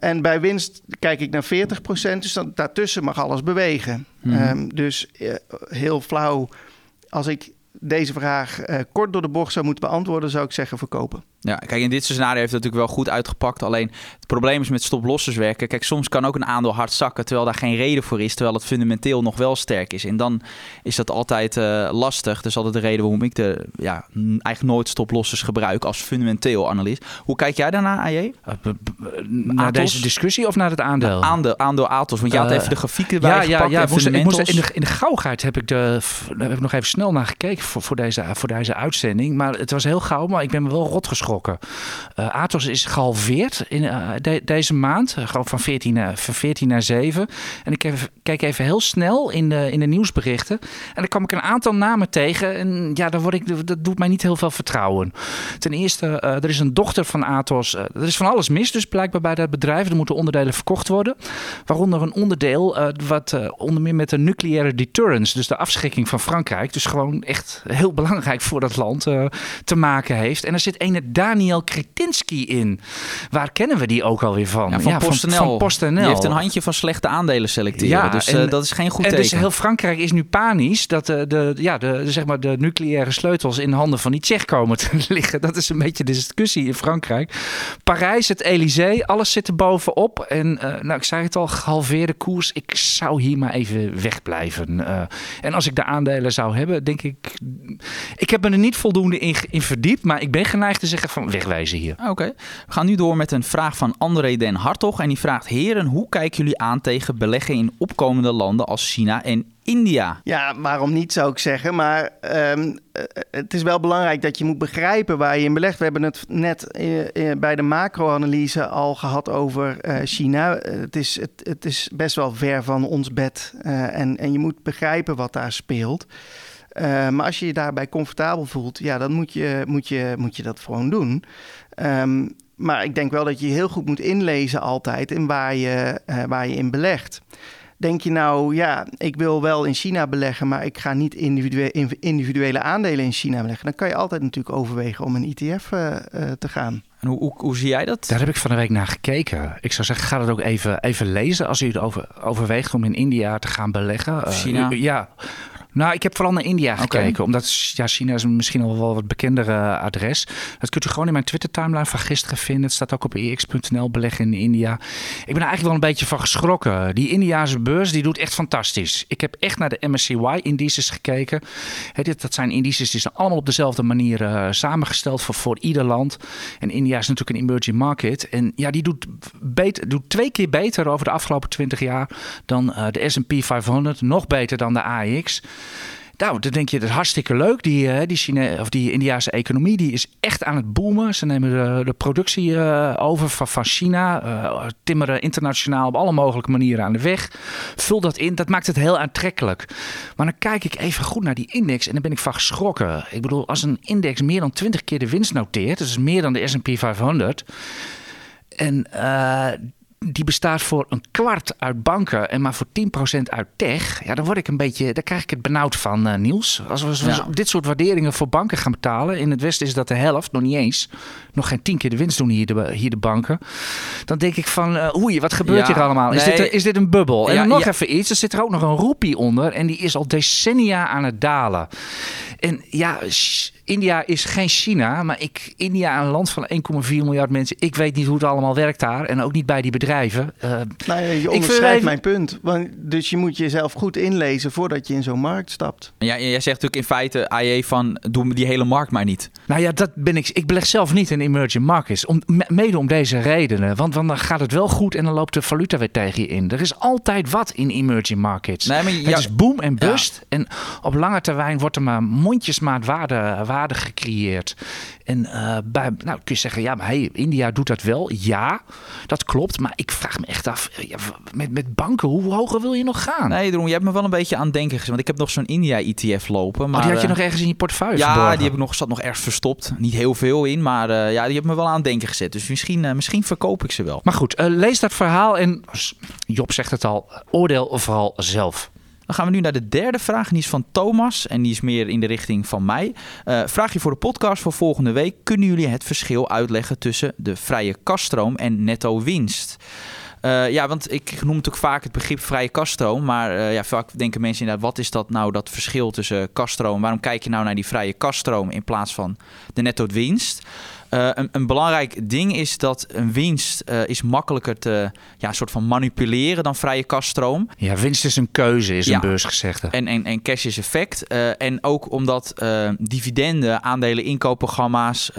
Speaker 2: en bij winst kijk ik naar 40 procent. Dus dan, daartussen mag alles bewegen. Mm. Um, dus heel flauw. Als ik deze vraag uh, kort door de bocht zou moeten beantwoorden, zou ik zeggen verkopen.
Speaker 3: Ja, kijk, in dit scenario heeft het natuurlijk wel goed uitgepakt. Alleen probleem is met stoplossers werken. Kijk, soms kan ook een aandeel hard zakken terwijl daar geen reden voor is. Terwijl het fundamenteel nog wel sterk is. En dan is dat altijd uh, lastig. Dus altijd de reden waarom ik de, ja, eigenlijk nooit stoplossers gebruik als fundamenteel analist. Hoe kijk jij daarna, AJ? Uh,
Speaker 1: naar deze discussie of naar het aandeel?
Speaker 3: aandeel, aandeel Atos. Want je had even de grafieken erbij
Speaker 1: ja,
Speaker 3: gepakt.
Speaker 1: Ja, ja,
Speaker 3: moest,
Speaker 1: ik moest in, de, in de gauwheid heb ik, de, heb ik nog even snel naar gekeken voor, voor, deze, voor deze uitzending. Maar het was heel gauw, maar ik ben me wel rot geschrokken. Uh, Atos is gehalveerd in uh, de, deze maand. Uh, gewoon van 14, naar, van 14 naar 7. En ik even, kijk even heel snel in de, in de nieuwsberichten. En dan kwam ik een aantal namen tegen. En ja, daar word ik, dat doet mij niet heel veel vertrouwen. Ten eerste, er is een dochter van Atos. er is van alles mis dus blijkbaar bij dat bedrijf. Er moeten onderdelen verkocht worden. Waaronder een onderdeel wat onder meer met de nucleaire deterrence. Dus de afschrikking van Frankrijk. Dus gewoon echt heel belangrijk voor dat land te maken heeft. En er zit ene Daniel Kretinsky in. Waar kennen we die ook alweer van?
Speaker 3: Ja, van, ja, PostNL. Van, van PostNL. Die heeft een handje van slechte aandelen selecteren. Ja, dus en, uh, dat is geen goed
Speaker 1: en
Speaker 3: teken.
Speaker 1: Dus heel Frankrijk is nu panisch dat de, de, ja, de, zeg maar de nucleaire sleutels in handen van die Tsjech komen te *laughs* liggen. Dat is een beetje de discussie in Frankrijk. Parijs, het Elysée, alles zit er bovenop. En uh, nou, ik zei het al, gehalveerde koers. Ik zou hier maar even wegblijven. Uh, en als ik de aandelen zou hebben, denk ik... Ik heb me er niet voldoende in, in verdiept, maar ik ben geneigd te zeggen van wegwijzen hier.
Speaker 3: Oké, we gaan nu door met een vraag van André Den Hartog. En die vraagt, heren, hoe kijken jullie aan tegen beleggen in opkomende landen als China en India?
Speaker 2: Ja, waarom niet zou ik zeggen. Maar um, het is wel belangrijk dat je moet begrijpen waar je in belegt. We hebben het net uh, bij de macro-analyse al gehad over China. het, is, het, het, is best wel ver van ons bed. en, en je moet begrijpen wat daar speelt. Maar als je je daarbij comfortabel voelt, ja, dan moet je, moet je, moet je dat gewoon doen. Um, maar ik denk wel dat je heel goed moet inlezen altijd in waar je, uh, waar je in belegt. Denk je nou, ja, ik wil wel in China beleggen, maar ik ga niet individue individuele aandelen in China beleggen. Dan kan je altijd natuurlijk overwegen om een ETF uh, te gaan.
Speaker 3: En hoe, hoe, hoe, zie jij dat?
Speaker 1: Daar heb ik van de week naar gekeken. Ik zou zeggen, ga dat ook even, even lezen als u het over, overweegt om in India te gaan beleggen.
Speaker 3: China?
Speaker 1: Uh, ja, nou, ik heb vooral naar India gekeken. Okay. Omdat ja, China is misschien al wel wat bekendere adres. Dat kunt u gewoon in mijn Twitter-timeline van gisteren vinden. Het staat ook op ex.nl, beleggen in India. Ik ben er eigenlijk wel een beetje van geschrokken. Die Indiaanse beurs, die doet echt fantastisch. Ik heb echt naar de MSCY-indices gekeken. He, dit, dat zijn indices die zijn allemaal op dezelfde manier uh, samengesteld voor, voor ieder land. En India is natuurlijk een emerging market. En ja, die doet, beter, doet twee keer beter over de afgelopen 20 jaar dan uh, de S&P 500. Nog beter dan de AX. Nou, dan denk je, dat is hartstikke leuk. Die, die, Chine of die Indiaanse economie die is echt aan het boomen. Ze nemen de, productie uh, over van, van China. Uh, timmeren internationaal op alle mogelijke manieren aan de weg. Vul dat in. Dat maakt het heel aantrekkelijk. Maar dan kijk ik even goed naar die index en dan ben ik van geschrokken. Ik bedoel, als een index meer dan 20 keer de winst noteert. Is meer dan de S&P 500. En die bestaat voor een kwart uit banken en maar voor 10% uit tech. Ja, dan word ik een beetje, daar krijg ik het benauwd van, uh, Niels. Als we ja. dit soort waarderingen voor banken gaan betalen, in het Westen is dat de helft, nog niet eens. Nog geen tien keer de winst doen hier de, hier de banken. Dan denk ik van, uh, oei, wat gebeurt ja, hier allemaal? Is, nee. dit, is dit een bubbel? En ja, nog even iets, er zit er ook nog een roepie onder en die is al decennia aan het dalen. En ja, India is geen China, maar ik, India, een land van 1,4 miljard mensen. Ik weet niet hoe het allemaal werkt daar. En ook niet bij die bedrijven bedrijven. Uh,
Speaker 2: nou ja, je onderschrijft mijn punt. Want, dus je moet jezelf goed inlezen voordat je in zo'n markt stapt.
Speaker 3: Ja, jij zegt natuurlijk in feite, AJ, van doe die hele markt maar niet.
Speaker 1: Nou ja, dat ben ik. Ik beleg zelf niet in emerging markets. Om, mede om deze redenen. Want, want dan gaat het wel goed en dan loopt de valuta weer tegen je in. Er is altijd wat in emerging markets. Nee, maar, het is boom en bust. En op lange termijn wordt er maar mondjesmaat waarde, waarde gecreëerd. En uh, bij, nou kun je zeggen, ja, maar hey, India doet dat wel. Ja, dat klopt. Maar ik vraag me echt af, ja, met, met banken, hoe hoger wil je nog gaan?
Speaker 3: Nee, Droom, je hebt me wel een beetje aan denken gezien. Want ik heb nog zo'n India-ETF lopen. Maar,
Speaker 1: oh, die had je nog ergens in je portefeuille
Speaker 3: Ja, die heb ik nog, zat nog ergens verstopt. Niet heel veel in, maar uh, ja, die heb me wel aan denken gezet. Dus misschien, uh, misschien verkoop ik ze wel.
Speaker 1: Maar goed, lees dat verhaal en Job zegt het al, oordeel vooral zelf.
Speaker 3: Dan gaan we nu naar de derde vraag. die is van Thomas. En die is meer in de richting van mij. Uh, vraagje voor de podcast voor volgende week. Kunnen jullie het verschil uitleggen tussen de vrije kaststroom en netto winst? Uh, ja, want ik noem natuurlijk vaak het begrip vrije kaststroom. Maar uh, ja, vaak denken mensen inderdaad, wat is dat nou, dat verschil tussen kaststroom? Waarom kijk je nou naar die vrije kaststroom in plaats van de netto winst? Uh, een, een, belangrijk ding is dat een winst uh, is makkelijker te ja, soort van manipuleren dan vrije kaststroom.
Speaker 1: Ja, winst is een keuze, is ja. een beursgezegde.
Speaker 3: En, en, en cash is effect. Uh, en ook omdat dividenden, aandelen, inkoopprogramma's,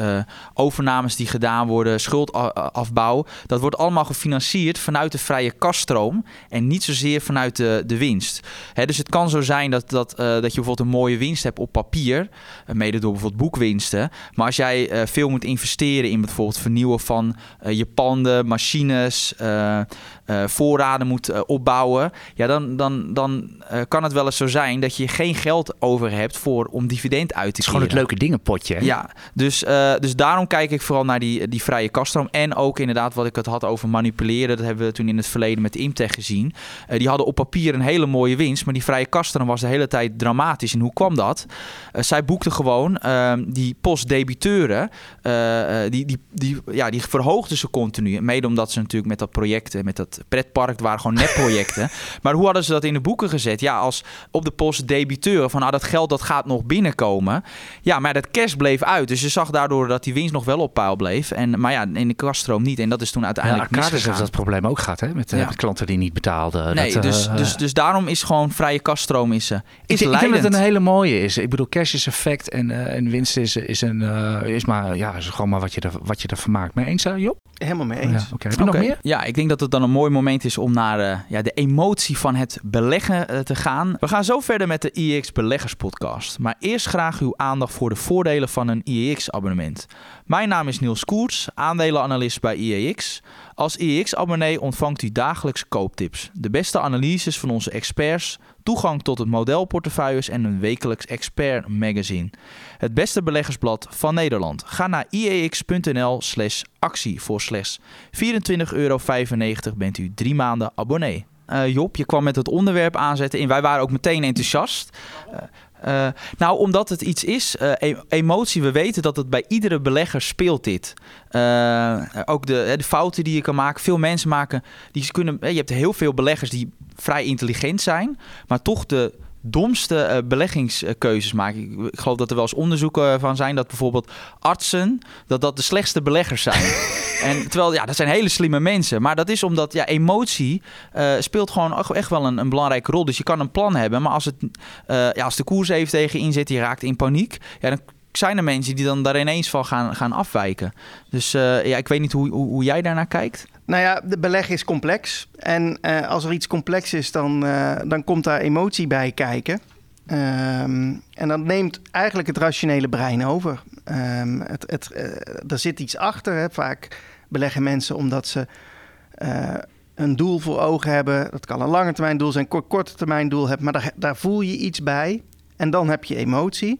Speaker 3: overnames die gedaan worden, schuldafbouw, dat wordt allemaal gefinancierd vanuit de vrije kaststroom en niet zozeer vanuit de, de winst. Hè, dus het kan zo zijn dat, dat, dat je bijvoorbeeld een mooie winst hebt op papier, mede door bijvoorbeeld boekwinsten. Maar als jij veel moet investeren investeren in bijvoorbeeld vernieuwen van uh, je panden, machines, uh, uh, voorraden moet opbouwen, ja, dan, dan, dan kan het wel eens zo zijn dat je geen geld over hebt voor om dividend uit te
Speaker 1: keren. Het is gewoon het leuke dingenpotje. Hè?
Speaker 3: Ja, dus, dus daarom kijk ik vooral naar die, die vrije kaststroom. En ook inderdaad wat ik het had over manipuleren. Dat hebben we toen in het verleden met Imtech gezien. die hadden op papier een hele mooie winst, maar die vrije kaststroom was de hele tijd dramatisch. En hoe kwam dat? zij boekten gewoon ehm, die postdebiteuren. Uh, die, die, die, ja, die verhoogden ze continu. Mede omdat ze natuurlijk met dat project, met dat pretpark, het waren gewoon netprojecten. *laughs* maar hoe hadden ze dat in de boeken gezet? Ja, als op de post debiteur van nou, dat geld dat gaat nog binnenkomen. Ja, maar dat cash bleef uit. Dus je zag daardoor dat die winst nog wel op peil bleef. En, maar ja, in de kaststroom niet. En dat is toen uiteindelijk
Speaker 1: ja, heeft dat probleem ook gehad, hè? Met, met klanten die niet betaalden.
Speaker 3: Nee,
Speaker 1: dat,
Speaker 3: dus, dus, dus daarom is gewoon vrije kaststroom is, is ik, ik denk
Speaker 1: dat het een hele mooie is. Ik bedoel, cash is effect en, en winst is, is, een, is maar, ja, is gewoon maar wat je, er, wat je ervan maakt. Mee eens, Job?
Speaker 2: Helemaal mee eens.
Speaker 1: Ja, Oké, heb je nog meer?
Speaker 3: Ja, ik denk dat het dan een mooi moment is om naar uh, ja, de emotie van het beleggen uh, te gaan. We gaan zo verder met de IEX Beleggers Podcast. Maar eerst graag uw aandacht voor de voordelen van een IEX-abonnement. Mijn naam is Niels Koerts, aandelenanalist bij IEX. Als IEX-abonnee ontvangt u dagelijks kooptips, de beste analyses van onze experts, toegang tot het modelportefeuilles en een wekelijks expert magazine. Het beste beleggersblad van Nederland. Ga naar iex.nl slash actie voor slechts 24,95 euro bent u drie maanden abonnee. Uh, Job, je kwam met het onderwerp aanzetten en wij waren ook meteen enthousiast. Uh, uh, nou, omdat het iets is, uh, emotie, we weten dat het bij iedere belegger speelt dit. Uh, ook de, de, fouten die je kan maken. Veel mensen maken, die kunnen, je hebt heel veel beleggers die vrij intelligent zijn, maar toch de domste uh, beleggingskeuzes maken. Ik, ik, geloof dat er wel eens onderzoeken van zijn dat bijvoorbeeld artsen dat dat de slechtste beleggers zijn. *laughs* en terwijl ja, dat zijn hele slimme mensen, maar dat is omdat ja, emotie uh, speelt gewoon echt wel een, een, belangrijke rol. Dus je kan een plan hebben, maar als het uh, ja, als de koers even tegen inzet, je raakt in paniek, ja, dan zijn er mensen die dan daar ineens van gaan, gaan afwijken. Dus ja, ik weet niet hoe, hoe, hoe jij daarnaar kijkt.
Speaker 2: Nou ja, de beleg is complex. En uh, als er iets complex is, dan, uh, dan komt daar emotie bij kijken. Um, en dan neemt eigenlijk het rationele brein over. Um, het, het, uh, er zit iets achter. Hè. Vaak beleggen mensen omdat ze een doel voor ogen hebben. Dat kan een lange termijn doel zijn, kort, korte termijn doel hebben. Maar daar, daar voel je iets bij. En dan heb je emotie.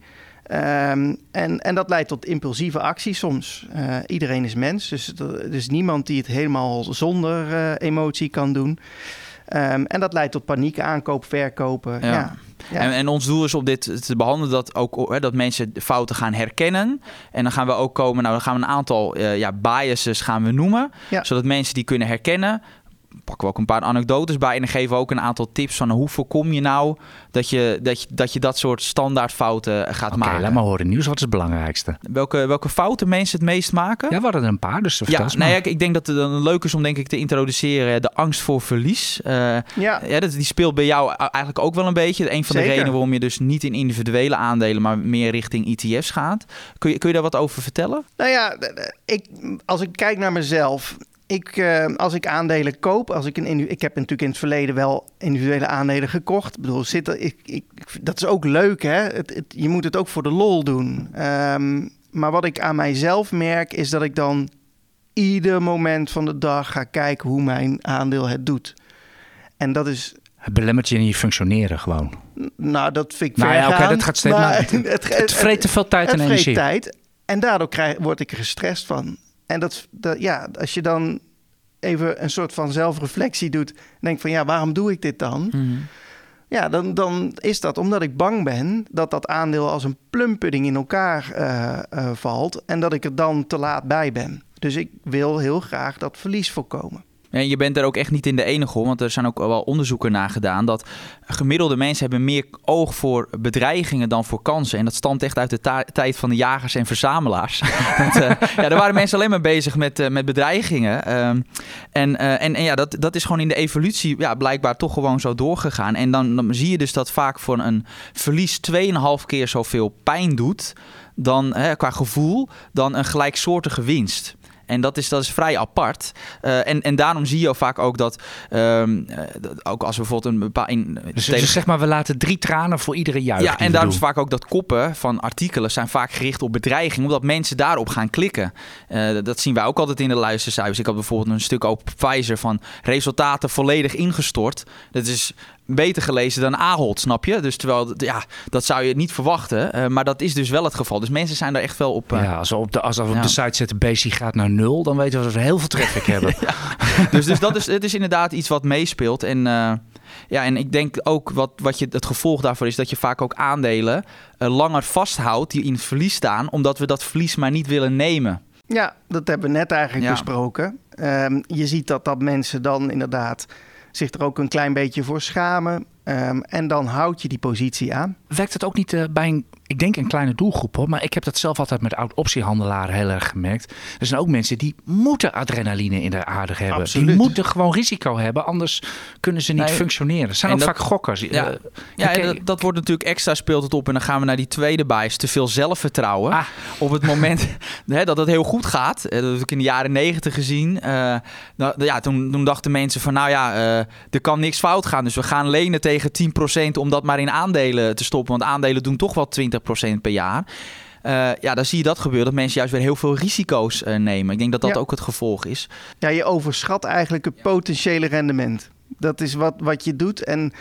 Speaker 2: Um, en, en dat leidt tot impulsieve actie soms. Uh, iedereen is mens, dus er is niemand die het helemaal zonder uh, emotie kan doen. Um, en dat leidt tot paniek, aankoop, verkopen. Ja. ja.
Speaker 3: Ja. En, en, ons doel is om dit te behandelen dat ook hè, dat mensen fouten gaan herkennen. En dan gaan we ook komen, nou dan gaan we een aantal uh, ja, biases gaan we noemen. Ja. Zodat mensen die kunnen herkennen, pakken we ook een paar anekdotes bij. En dan geven we ook een aantal tips van hoe voorkom je nou dat je dat, je, dat, je dat soort standaardfouten gaat
Speaker 1: Oké,
Speaker 3: maken.
Speaker 1: laat maar horen. Nieuws, wat is het belangrijkste?
Speaker 3: Welke, welke fouten mensen het meest maken?
Speaker 1: Ja, we hadden er een paar, dus
Speaker 3: Ja, nou
Speaker 1: maar.
Speaker 3: ja, ik- ik denk dat het dan leuk is om denk ik te introduceren de angst voor verlies. Eh,
Speaker 2: Ja,
Speaker 3: ja, dat, die speelt bij jou eigenlijk ook wel een beetje. Een van de redenen waarom je dus niet in individuele aandelen, maar meer richting ETF's gaat. Kun je, kun je daar wat over vertellen?
Speaker 2: nou ja, ik, als ik kijk naar mezelf. Ik, eh, als ik aandelen koop, als ik, een, ik heb natuurlijk in het verleden wel individuele aandelen gekocht. Ik bedoel, zit er, ik, ik, dat is ook leuk, hè? Het, het- je moet het ook voor de lol doen. Ehm, maar wat ik aan mijzelf merk, is dat ik dan ieder moment van de dag ga kijken hoe mijn aandeel het doet. En dat is
Speaker 1: Het belemmert je in je functioneren gewoon.
Speaker 2: Nou, dat vind ik
Speaker 1: Nou ja, oké,
Speaker 2: vergaand,
Speaker 1: dat gaat steeds- maar *laughs* het- Het vreet te veel tijd
Speaker 2: het
Speaker 1: en energie.
Speaker 2: tijd. En daardoor krijg, word ik er gestrest van. En dat, dat, ja, als je dan even een soort van zelfreflectie doet... denk van, ja, waarom doe ik dit dan? Ja, dan, dan is dat omdat ik bang ben... dat dat aandeel als een plumpudding in elkaar eh, eh, valt... en dat ik er dan te laat bij ben. Dus ik wil heel graag dat verlies voorkomen.
Speaker 3: En je bent er ook echt niet in de enige hoor, want er zijn ook wel onderzoeken naar gedaan dat gemiddelde mensen hebben meer oog voor bedreigingen dan voor kansen. En dat stamt echt uit de tijd van de jagers en verzamelaars. *laughs* Eh, ja, daar waren mensen alleen maar bezig met, eh, met bedreigingen. Ehm, en, eh, en, en ja, dat, dat is gewoon in de evolutie ja, blijkbaar toch gewoon zo doorgegaan. En dan, dan zie je dus dat vaak voor een verlies 2,5 keer zoveel pijn doet dan hè, qua gevoel dan een gelijksoortige winst. En dat is, dat is vrij apart. Eh, en, en daarom zie je vaak ook dat, ehm, eh, dat ook als we bijvoorbeeld een bepaald... In,
Speaker 1: Dus, dus zeg maar, we laten drie tranen voor iedere juich.
Speaker 3: ja, en daarom is vaak ook dat koppen van artikelen zijn vaak gericht op bedreiging, omdat mensen daarop gaan klikken. Eh, dat zien wij ook altijd in de luistercijfers. Ik had bijvoorbeeld een stuk op Pfizer van resultaten volledig ingestort. Dat is beter gelezen dan Ahold, snap je? Dus terwijl, ja, dat zou je niet verwachten, eh, maar dat is dus wel het geval. Dus mensen zijn daar echt wel op... eh,
Speaker 1: Ja, als we op de, als we op
Speaker 3: Ja.
Speaker 1: de site zetten, BC gaat naar nul, dan weten we dat we heel veel traffic *laughs* hebben.
Speaker 3: dus, dus dat is, het is inderdaad iets wat meespeelt. En, eh, ja, en ik denk ook wat, wat je, het gevolg daarvoor is dat je vaak ook aandelen langer vasthoudt die in het verlies staan, omdat we dat verlies maar niet willen nemen.
Speaker 2: Ja, dat hebben we net eigenlijk
Speaker 3: Ja.
Speaker 2: besproken. Ehm, je ziet dat, dat mensen dan inderdaad zich er ook een klein beetje voor schamen. Ehm, en dan houd je die positie aan.
Speaker 1: Werkt het ook niet eh, bij een, ik denk een kleine doelgroep hoor, maar ik heb dat zelf altijd met oud-optiehandelaren heel erg gemerkt. Er zijn ook mensen die moeten adrenaline in de aardig hebben.
Speaker 2: Absoluut.
Speaker 1: Die moeten gewoon risico hebben, anders kunnen ze niet
Speaker 3: Nee,
Speaker 1: functioneren. Er zijn ook
Speaker 3: dat-
Speaker 1: vaak gokkers.
Speaker 3: Ja.
Speaker 1: Eh,
Speaker 3: Ja,
Speaker 1: oké.
Speaker 3: en dat, dat wordt natuurlijk extra speelt het op. En dan gaan we naar die tweede bias, te veel zelfvertrouwen.
Speaker 1: Ah.
Speaker 3: Op het moment *laughs* hè, dat het heel goed gaat, eh, dat heb ik in de jaren negentig gezien. eh, nou, ja, toen, toen dachten mensen van, nou ja, eh, er kan niks fout gaan. Dus we gaan lenen tegen 10% om dat maar in aandelen te stoppen. Want aandelen doen toch wel 20% per jaar. Eh, ja, dan zie je dat gebeuren, dat mensen juist weer heel veel risico's eh, nemen. Ik denk dat dat
Speaker 2: Ja.
Speaker 3: ook het gevolg is.
Speaker 2: Ja, je overschat eigenlijk het potentiële rendement. Dat is wat, wat je doet. En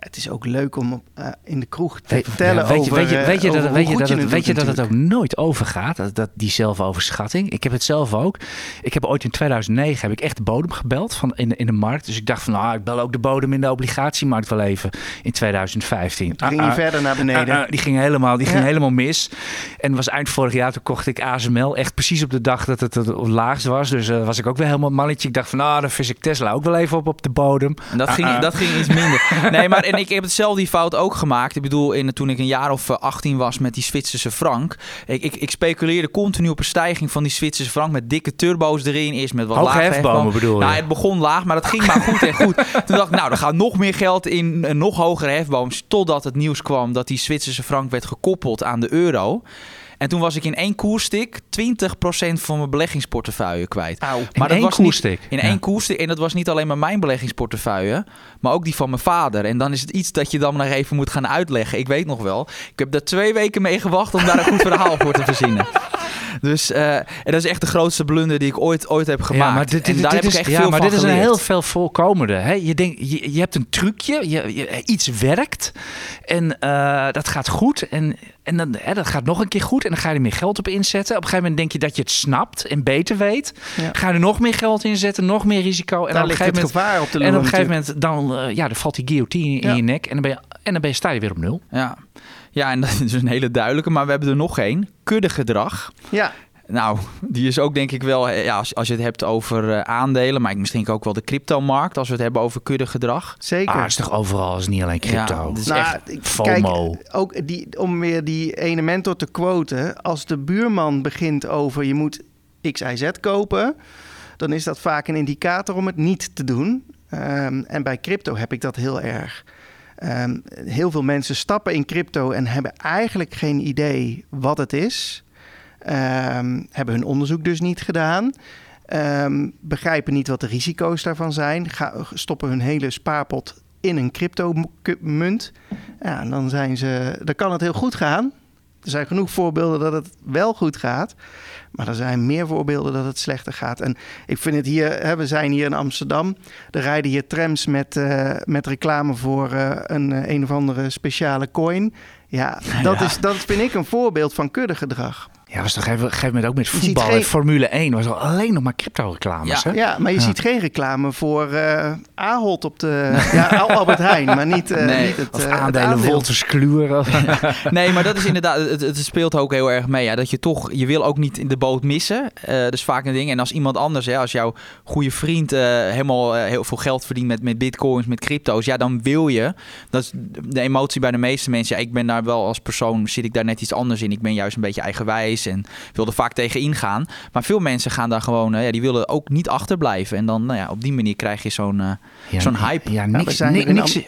Speaker 2: het is ook leuk om op, eh, in de kroeg te
Speaker 1: Weet-
Speaker 2: vertellen
Speaker 1: ja, weet, je,
Speaker 2: over,
Speaker 1: weet je,
Speaker 2: eh,
Speaker 1: weet je
Speaker 2: over
Speaker 1: dat,
Speaker 2: hoe
Speaker 1: weet je
Speaker 2: goed
Speaker 1: dat, het,
Speaker 2: het
Speaker 1: weet je dat het ook nooit overgaat, dat, dat, die zelfoverschatting? Ik heb het zelf ook. Ik heb ooit in 2009 heb ik echt de bodem gebeld van in, de- in de markt. Dus ik dacht van, nou, ik bel ook de bodem in de obligatiemarkt wel even in 2015.
Speaker 2: Toen ging
Speaker 1: Ah,
Speaker 2: je
Speaker 1: ah,
Speaker 2: verder naar beneden.
Speaker 1: ah, ah, die ging helemaal, die ging
Speaker 2: Ja.
Speaker 1: helemaal mis. En was eind vorig jaar, toen kocht ik ASML echt precies op de dag dat het het laagst was. Dus eh, was ik ook weer helemaal mannetje. Ik dacht van, nou, dan vis ik Tesla ook wel even op op de bodem.
Speaker 3: En dat,
Speaker 1: Ah,
Speaker 3: ging,
Speaker 1: ah.
Speaker 3: dat ging iets minder. Nee, maar en ik heb het zelf die fout ook gemaakt. Ik bedoel, in, toen ik een jaar of eh, 18 was met die Zwitserse frank. Ik, ik, ik speculeerde continu op een stijging van die Zwitserse frank. Met dikke turbo's erin. Eerst met wat
Speaker 1: Hoge
Speaker 3: lage
Speaker 1: hefbomen bedoel je?
Speaker 3: Nou, het begon laag, maar dat ging maar goed en goed. *laughs* Toen dacht ik, nou, er gaat nog meer geld in een nog hogere hefboom. Totdat het nieuws kwam dat die Zwitserse frank werd gekoppeld aan de euro. En toen was ik in één koerstik 20% van mijn beleggingsportefeuille kwijt.
Speaker 2: Auw.
Speaker 1: In
Speaker 3: dat
Speaker 1: één
Speaker 3: was niet-
Speaker 1: koerstik?
Speaker 3: in
Speaker 1: Ja.
Speaker 3: één koerstik. En dat was niet alleen maar mijn beleggingsportefeuille, maar ook die van mijn vader. En dan is het iets dat je dan nog even moet gaan uitleggen. Ik weet nog wel. Ik heb daar twee weken mee gewacht om daar een goed verhaal voor te verzinnen. *laughs* Dus eh, en dat is echt de grootste blunder die ik ooit, ooit heb gemaakt.
Speaker 1: Ja, maar dit,
Speaker 3: en
Speaker 1: dit,
Speaker 3: daar
Speaker 1: dit
Speaker 3: heb
Speaker 1: is,
Speaker 3: ik echt
Speaker 1: ja,
Speaker 3: veel
Speaker 1: maar dit is een heel veel voorkomende. Hè? Je, denkt, je, je hebt een trucje, je, je- iets werkt en eh, dat gaat goed. En, en dan, hè, dat gaat nog een keer goed en dan ga je er meer geld op inzetten. Op een gegeven moment denk je dat je het snapt en beter weet.
Speaker 2: Ja.
Speaker 1: Ga je er nog meer geld in zetten, nog meer risico. En dan op een gegeven moment,
Speaker 2: gevaar op de
Speaker 1: en op een gegeven moment dan, eh, ja, dan valt die guillotine in je nek en dan, ben je, en dan ben je, sta je weer op nul.
Speaker 3: Ja. Ja, en *laughs* dat is een hele duidelijke. Maar we hebben er nog één. Kuddegedrag.
Speaker 2: Ja,
Speaker 3: Nou, die is ook denk ik wel, eh, ja, als, als je het hebt over uh, aandelen, maar ik misschien ook wel de cryptomarkt, als we het hebben over kuddegedrag.
Speaker 2: Zeker.
Speaker 1: Ah, is toch overal, is niet alleen crypto.
Speaker 3: Ja, dus
Speaker 2: Nou,
Speaker 3: echt
Speaker 2: ik-
Speaker 1: FOMO.
Speaker 2: Kijk, ook die, om weer die ene mentor te quoten. Als de buurman begint over je moet X, Y, Z kopen... dan is dat vaak een indicator om het niet te doen. Ehm, en bij crypto heb ik dat heel erg. Ehm, heel veel mensen stappen in crypto en hebben eigenlijk geen idee wat het is. Ehm, hebben hun onderzoek dus niet gedaan. Ehm, begrijpen niet wat de risico's daarvan zijn. Stoppen hun hele spaarpot in een crypto-munt. Ja, dan, dan kan het heel goed gaan. Er zijn genoeg voorbeelden dat het wel goed gaat. Maar er zijn meer voorbeelden dat het slechter gaat. En ik vind het hier, hè, we zijn hier in Amsterdam. Er rijden hier trams met, eh, met reclame voor eh, een, eh, een of andere speciale coin. Ja, *laughs* dat,
Speaker 1: Ja.
Speaker 2: Is, dat vind ik een voorbeeld van kuddegedrag.
Speaker 1: Ja, was toch even, gegeven moment ook met voetbal en
Speaker 2: geen-
Speaker 1: Formule 1 was al alleen nog maar crypto reclames.
Speaker 3: Ja.
Speaker 1: hè?
Speaker 2: Ja, maar je
Speaker 1: Ja.
Speaker 2: ziet geen reclame voor eh Ahold op de... ja, *laughs* Al- Albert Heijn, maar niet, eh,
Speaker 3: Nee,
Speaker 2: niet het,
Speaker 1: Of
Speaker 2: eh,
Speaker 1: aandelen. Wolters Kluwer. *laughs*
Speaker 3: Nee, maar dat is inderdaad, het, het speelt ook heel erg mee. Ja, dat je toch, je wil ook niet in de boot missen. Eh dat is vaak een ding. En als iemand anders, hè, als jouw goede vriend eh, helemaal heel veel geld verdient met, met bitcoins, met crypto's, ja, dan wil je. Dat is de emotie bij de meeste mensen. Ja, ik ben daar wel als persoon, zit ik daar net iets anders in. Ik ben juist een beetje eigenwijs en wil er vaak tegen ingaan. Maar veel mensen gaan daar gewoon, eh, ja, die willen ook niet achterblijven. En dan, nou ja, op die manier krijg je zo'n eh,
Speaker 1: Ja,
Speaker 3: zo'n hype.
Speaker 1: Ja, niks,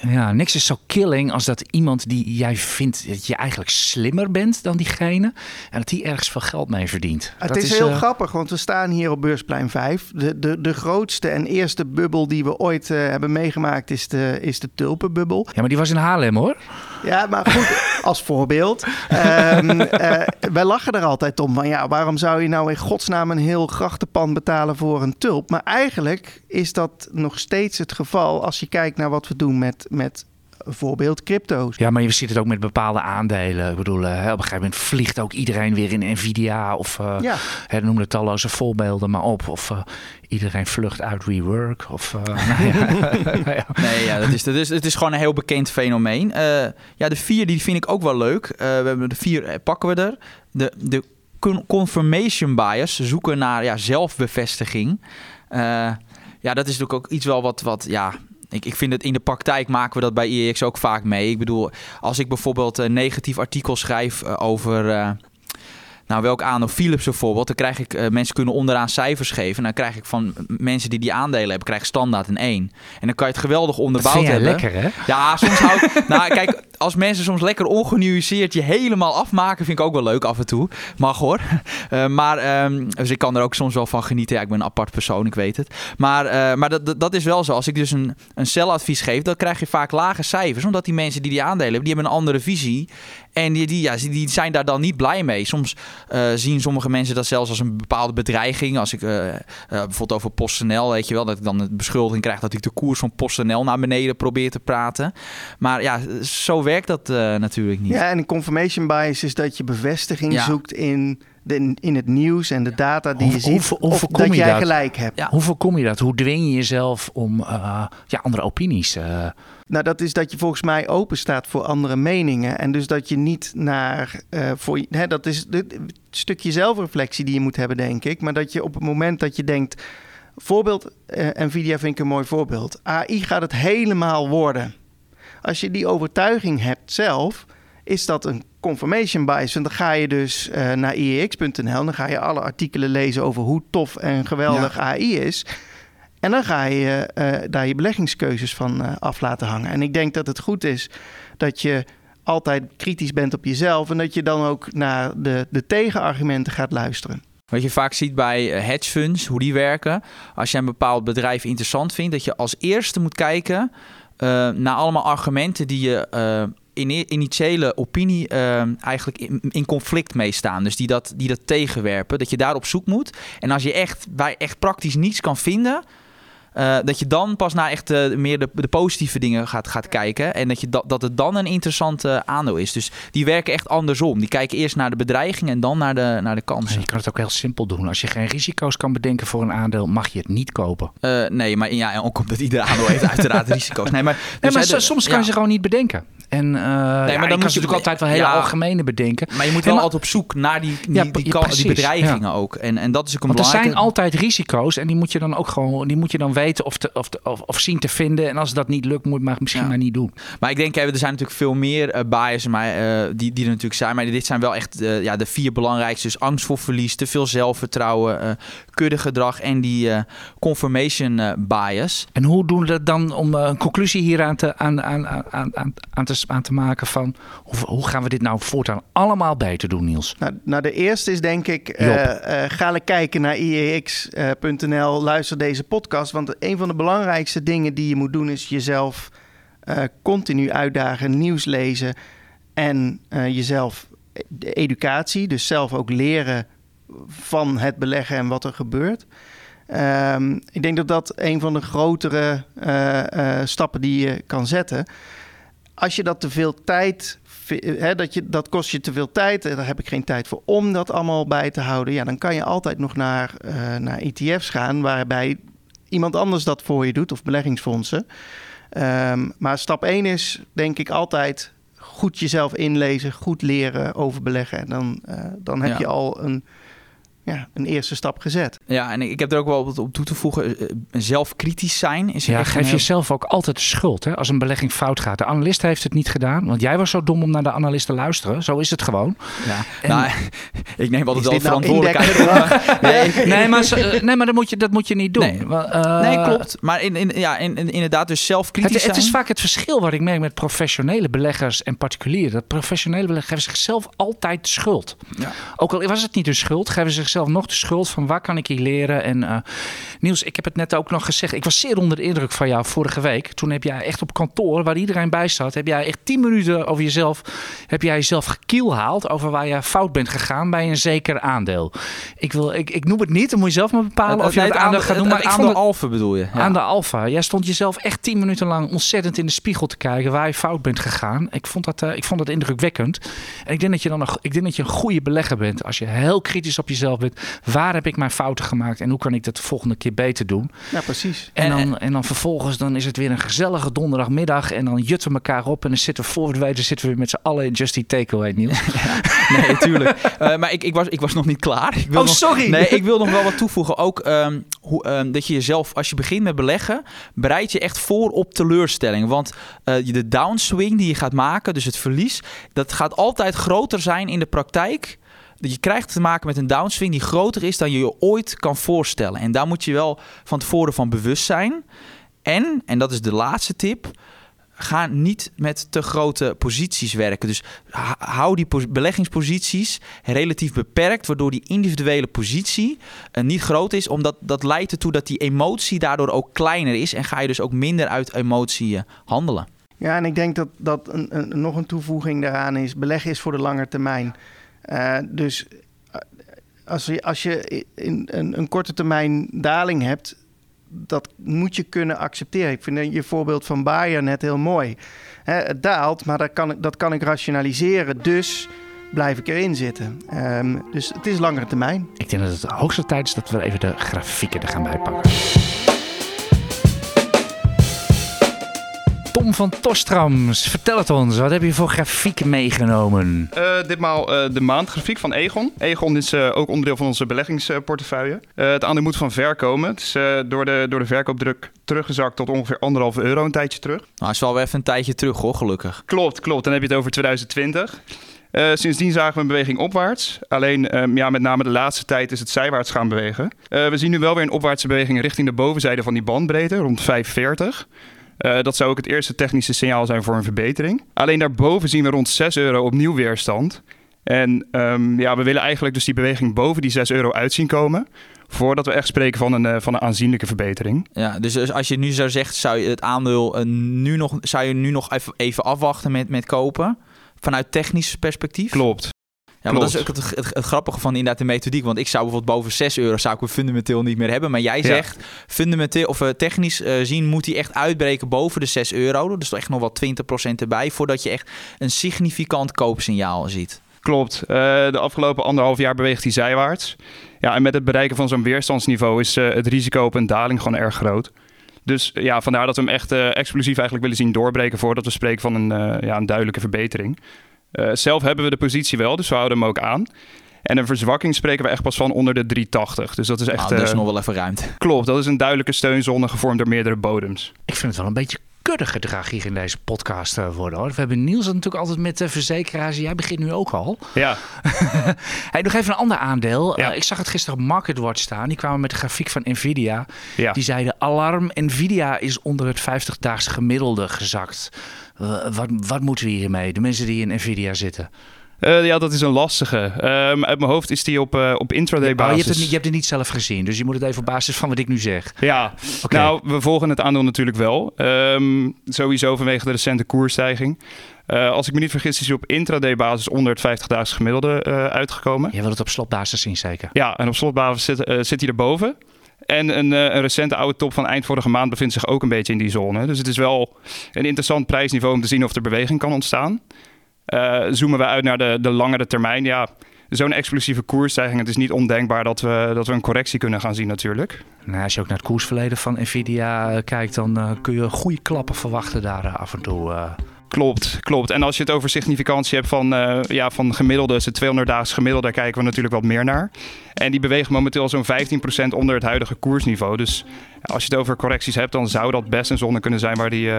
Speaker 1: ja, niks is zo killing als dat iemand die jij vindt dat je eigenlijk slimmer bent dan diegene. En dat die ergens veel geld mee verdient.
Speaker 2: Het
Speaker 1: dat
Speaker 2: is, heel
Speaker 1: eh,
Speaker 2: grappig, want we staan hier op Beursplein 5. De, de, de grootste en eerste bubbel die we ooit hebben meegemaakt is de, is de tulpenbubbel.
Speaker 1: Ja, maar die was in Haarlem hoor.
Speaker 2: Ja, maar goed, *laughs* als voorbeeld. Ehm, eh, wij lachen er altijd om van ja, waarom zou je nou in godsnaam een heel grachtenpand betalen voor een tulp? Maar eigenlijk is dat nog steeds het geval als je kijkt naar wat we doen met, met bijvoorbeeld crypto's.
Speaker 1: Ja, maar je ziet het ook met bepaalde aandelen. Ik bedoel, eh, op een gegeven moment vliegt ook iedereen weer in Nvidia. Of eh
Speaker 2: Ja,
Speaker 1: hè, noem de talloze voorbeelden maar op. Of eh, iedereen vlucht uit WeWork. Of, eh, *laughs* nou *laughs* ja.
Speaker 3: Nee, ja, dat is, dat is, het is gewoon een heel bekend fenomeen. Eh, ja, de vier die vind ik ook wel leuk. Eh, we hebben de vier pakken we er. De, de con- confirmation bias, zoeken naar ja, zelfbevestiging. Eh, ja, dat is natuurlijk ook iets wel wat, wat ja, ik, ik vind het in de praktijk maken we dat bij IEX ook vaak mee. Ik bedoel, als ik bijvoorbeeld een negatief artikel schrijf eh, over... eh, nou, welk aandeel Philips bijvoorbeeld, dan krijg ik, eh, mensen kunnen onderaan cijfers geven. En dan krijg ik van mensen die die aandelen hebben, krijg ik standaard een 1. En dan kan je het geweldig onderbouwd
Speaker 1: jij
Speaker 3: hebben.
Speaker 1: lekker hè?
Speaker 3: Ja, soms hou ik... *laughs* nou, kijk, als mensen soms lekker ongenuanceerd je helemaal afmaken, vind ik ook wel leuk af en toe. Mag hoor. *laughs* Eh, maar, ehm, dus ik kan er ook soms wel van genieten. Ja, ik ben een apart persoon, ik weet het. Maar, eh, maar dat, dat, is wel zo. Als ik dus een, een celadvies geef, dan krijg je vaak lage cijfers. Omdat die mensen die die aandelen hebben, die hebben een andere visie. En die, die, ja, die zijn daar dan niet blij mee. Soms eh, zien sommige mensen dat zelfs als een bepaalde bedreiging. Als ik bijvoorbeeld over PostNL, weet je wel, dat ik dan de beschuldiging krijg dat ik de koers van PostNL naar beneden probeer te praten. Maar ja, zo werkt dat eh, natuurlijk niet.
Speaker 2: ja, en een confirmation bias is dat je bevestiging
Speaker 3: Ja.
Speaker 2: zoekt in, de, in het nieuws en de data die
Speaker 1: Hoe-
Speaker 2: je ziet.
Speaker 1: hoe- hoe
Speaker 2: of dat
Speaker 1: je
Speaker 2: jij
Speaker 1: dat?
Speaker 2: gelijk hebt.
Speaker 3: Ja.
Speaker 1: Hoe voorkom je dat? Hoe dwing je jezelf om eh, ja, andere opinies? eh,
Speaker 2: Nou, dat is dat je volgens mij open staat voor andere meningen. En dus dat je niet naar. eh, voor, hè, dat is het stukje zelfreflectie die je moet hebben, denk ik. Maar dat je op het moment dat je denkt. Voorbeeld, eh, Nvidia vind ik een mooi voorbeeld. AI gaat het helemaal worden. Als je die overtuiging hebt zelf, is dat een confirmation bias. En dan ga je dus eh, naar IEX.nl. Dan ga je alle artikelen lezen over hoe tof en geweldig AI is. En dan ga je eh, daar je beleggingskeuzes van eh, af laten hangen. En ik denk dat het goed is dat je altijd kritisch bent op jezelf. En dat je dan ook naar de, de tegenargumenten gaat luisteren.
Speaker 3: Wat je vaak ziet bij hedge funds, hoe die werken. Als je een bepaald bedrijf interessant vindt, dat je als eerste moet kijken eh, naar allemaal argumenten die je eh, in initiële opinie eh, eigenlijk in, in conflict mee staan. Dus die dat, die dat tegenwerpen. Dat je daar op zoek moet. En als je echt bij echt praktisch niets kan vinden. Eh, dat je dan pas naar echt eh, meer de, de positieve dingen gaat, gaat kijken. En dat, je dat, dat het dan een interessante aandeel is. Dus die werken echt andersom. Die kijken eerst naar de bedreiging en dan naar de, naar de kansen.
Speaker 1: je kan het ook heel simpel doen. Als je geen risico's kan bedenken voor een aandeel, mag je het niet kopen.
Speaker 3: Eh, nee, maar ja, en ook omdat ieder aandeel heeft uiteraard *laughs* risico's. Nee, maar,
Speaker 1: Nee,
Speaker 3: dus,
Speaker 1: maar
Speaker 3: de-
Speaker 1: soms kan
Speaker 3: ja.
Speaker 1: je ze gewoon niet bedenken. En uh, maar dan moet je natuurlijk altijd wel hele algemene bedenken.
Speaker 3: Maar je moet wel altijd op zoek naar die, die, die, die bedreigingen ook. En, en dat is ook een
Speaker 1: Want er zijn altijd risico's en die moet je dan ook gewoon, die moet je dan weten of, te, of, of, of, zien te vinden. En als dat niet lukt, moet je maar misschien maar niet doen.
Speaker 3: Maar ik denk, er zijn natuurlijk veel meer uh, biases maar, uh, die, die er natuurlijk zijn. Maar dit zijn wel echt ja, de vier belangrijkste. Dus angst voor verlies, te veel zelfvertrouwen, kuddegedrag en die confirmation bias.
Speaker 1: En hoe doen we dat dan om een conclusie hier aan te, aan, aan, aan, aan, aan te aan te maken van hoe, hoe, gaan we dit nou voortaan allemaal beter doen, Niels?
Speaker 2: Nou, nou de eerste is denk ik, uh, uh, ga kijken naar iex.nl, luister deze podcast. Want een van de belangrijkste dingen die je moet doen is jezelf continu uitdagen, nieuws lezen en jezelf de educatie, dus zelf ook leren van het beleggen en wat er gebeurt. Um, ik denk dat dat een van de grotere stappen die je kan zetten als je dat te veel tijd, hè, dat, je, dat kost je te veel tijd, daar heb ik geen tijd voor om dat allemaal bij te houden. Ja, dan kan je altijd nog naar, uh, naar ETF's gaan, waarbij iemand anders dat voor je doet, of beleggingsfondsen. Um, maar stap 1 is denk ik altijd goed jezelf inlezen, goed leren over beleggen. En dan, uh, dan heb ja. je al een ja, een eerste stap gezet.
Speaker 3: Ja, en ik heb er ook wel wat op toe te voegen. Eh, zelf kritisch zijn is
Speaker 1: Ja, geef jezelf ook altijd de schuld hè, als een belegging fout gaat. De analist heeft het niet gedaan, want jij was zo dom om naar de analist te luisteren. Zo is het gewoon.
Speaker 3: Ja, en... nou, *laughs* ik neem altijd wel nou verantwoordelijkheid. *laughs*
Speaker 1: nee, nee, maar, eh, nee, maar dat moet je, dat moet je niet doen.
Speaker 3: Nee, uh, nee klopt. Maar in, in, ja, in, in, inderdaad, dus zelf kritisch
Speaker 1: het,
Speaker 3: zijn.
Speaker 1: Het is vaak het verschil wat ik merk met professionele beleggers en particulieren. Dat professionele beleggers geven zichzelf altijd de schuld. Ja. Ook al was het niet de schuld, geven zichzelf nog de schuld van waar kan ik hier leren. En uh, Niels, ik heb het net ook nog gezegd. Ik was zeer onder de indruk van jou vorige week. Toen heb jij echt op kantoor, waar iedereen bij zat, heb jij echt tien minuten over jezelf, heb jij jezelf gekielhaald over waar je fout bent gegaan bij een zeker aandeel. Ik, wil, ik, ik noem het niet, dan moet je zelf maar bepalen het, of je het, aandeel gaat doen.
Speaker 3: Maar aan de alfa bedoel je?
Speaker 1: Ja. Aan de alfa. Jij stond jezelf echt tien minuten lang ontzettend in de spiegel te kijken waar je fout bent gegaan. Ik vond dat, uh, ik vond dat indrukwekkend. En ik denk dat je dan een, ik denk dat je een goede belegger bent als je heel kritisch op jezelf Waar heb ik mijn fouten gemaakt en hoe kan ik dat de volgende keer beter doen?
Speaker 2: Ja, precies.
Speaker 1: En, dan, en dan vervolgens dan is het weer een gezellige donderdagmiddag en dan jutten we elkaar op en dan zitten we voor we weten zitten we met z'n allen in Just Eat Takeaway, Niels. *laughs*
Speaker 3: ja, nee, natuurlijk. Uh, maar ik, ik, was, ik was nog niet klaar. Ik
Speaker 1: wil oh,
Speaker 3: nog,
Speaker 1: sorry.
Speaker 3: Nee, ik wil nog wel wat toevoegen. Ook um, hoe, um, dat je jezelf, als je begint met beleggen, bereid je echt voor op teleurstelling. Want uh, de downswing die je gaat maken, dus het verlies, dat gaat altijd groter zijn in de praktijk je krijgt te maken met een downswing die groter is dan je je ooit kan voorstellen. En daar moet je wel van tevoren van bewust zijn. En, en dat is de laatste tip, ga niet met te grote posities werken. Dus hou die beleggingsposities relatief beperkt, waardoor die individuele positie uh, niet groot is, omdat dat leidt ertoe dat die emotie daardoor ook kleiner is en ga je dus ook minder uit emotie uh, handelen.
Speaker 2: Ja, en ik denk dat, dat een, een, nog een toevoeging daaraan is: beleggen is voor de lange termijn. Uh, dus als je, als je een, een korte termijn daling hebt, dat moet je kunnen accepteren. Ik vind je voorbeeld van Bayer net heel mooi. Hè, het daalt, maar dat kan, ik, dat kan ik rationaliseren. Dus blijf ik erin zitten. Um, dus het is langere termijn.
Speaker 1: Ik denk dat het de hoogste tijd is dat we even de grafieken er gaan bijpakken. Tom van Tostrams, vertel het ons. Wat heb je voor grafiek meegenomen?
Speaker 4: Uh, ditmaal uh, de maandgrafiek van Egon. Egon is uh, ook onderdeel van onze beleggingsportefeuille. het aandeel moet van ver komen. Het is door, de, door de verkoopdruk teruggezakt tot ongeveer anderhalf euro een tijdje terug.
Speaker 3: Nou, is wel even een tijdje terug hoor, gelukkig.
Speaker 4: Klopt, klopt. Dan heb je het over 2020. Uh, sindsdien zagen we een beweging opwaarts. Alleen um, ja, met name de laatste tijd is het zijwaarts gaan bewegen. Uh, we zien nu wel weer een opwaartse beweging richting de bovenzijde van die bandbreedte, rond 540. Uh, dat zou ook het eerste technische signaal zijn voor een verbetering. Alleen daarboven zien we rond 6 euro opnieuw weerstand. En um, ja, we willen eigenlijk dus die beweging boven die 6 euro uitzien komen. Voordat we echt spreken van een, uh, van een aanzienlijke verbetering.
Speaker 3: Ja, dus als je nu zou zeggen, zou je het aandeel uh, nu nog, zou je nu nog even, even afwachten met, met kopen? Vanuit technisch perspectief?
Speaker 4: Klopt.
Speaker 3: Ja, maar dat is ook het, het, het, grappige van inderdaad de methodiek. Want ik zou bijvoorbeeld boven 6 euro zou ik hem fundamenteel niet meer hebben. Maar jij zegt, ja. fundamenteel of uh, technisch uh, zien moet hij echt uitbreken boven de 6 euro. Dus echt nog wel 20% erbij. Voordat je echt een significant koopsignaal ziet.
Speaker 4: Klopt. Uh, de afgelopen anderhalf jaar beweegt hij zijwaarts. Ja, en met het bereiken van zo'n weerstandsniveau is het risico op een daling gewoon erg groot. Dus ja, vandaar dat we hem echt uh, explosief eigenlijk willen zien doorbreken voordat we spreken van een, ja, een duidelijke verbetering. Uh, zelf hebben we de positie wel, dus we houden hem ook aan. En een verzwakking spreken we echt pas van onder de 380. Dus dat is echt.
Speaker 3: Nou, dat is nog wel even ruimte.
Speaker 4: Klopt, dat is een duidelijke steunzone gevormd door meerdere bodems.
Speaker 1: Ik vind het wel een beetje kudde gedrag hier in deze podcast worden hoor. We hebben Niels natuurlijk altijd met de verzekeraars. Jij begint nu ook al.
Speaker 4: Ja. *laughs*
Speaker 1: hey, nog even een ander aandeel. Ja. Uh, ik zag het gisteren op MarketWatch staan. Die kwamen met de grafiek van Nvidia. Ja. Die zeiden alarm, Nvidia is onder het 50-daagse gemiddelde gezakt. Uh, wat, wat moeten we hiermee? De mensen die in Nvidia zitten.
Speaker 4: Uh, ja, dat is een lastige. Um, uit mijn hoofd is die op, uh, op intraday basis.
Speaker 1: Oh, je, hebt het, je hebt het niet zelf gezien, dus je moet het even op basis van wat ik nu zeg.
Speaker 4: Ja, okay. nou, we volgen het aandeel natuurlijk wel. Um, sowieso vanwege de recente koersstijging. Uh, als ik me niet vergis, is hij op intraday basis onder het 50-daags gemiddelde uitgekomen.
Speaker 1: Je wil het op slotbasis zien, zeker?
Speaker 4: Ja, en op slotbasis zit, zit hij erboven. En een, een, recente oude top van eind vorige maand bevindt zich ook een beetje in die zone. Dus het is wel een interessant prijsniveau om te zien of er beweging kan ontstaan. Uh, zoomen we uit naar de, de langere termijn, ja, zo'n explosieve koersstijging, het is niet ondenkbaar dat we, dat we een correctie kunnen gaan zien natuurlijk.
Speaker 1: Nou, als je ook naar het koersverleden van Nvidia uh, kijkt, dan uh, kun je goede klappen verwachten daar af en toe.
Speaker 4: Klopt, klopt. En als je het over significantie hebt van, ja, van gemiddelde, de 200 daags gemiddelde, daar kijken we natuurlijk wat meer naar. En die bewegen momenteel zo'n 15% onder het huidige koersniveau. Dus als je het over correcties hebt, dan zou dat best een zone kunnen zijn waar die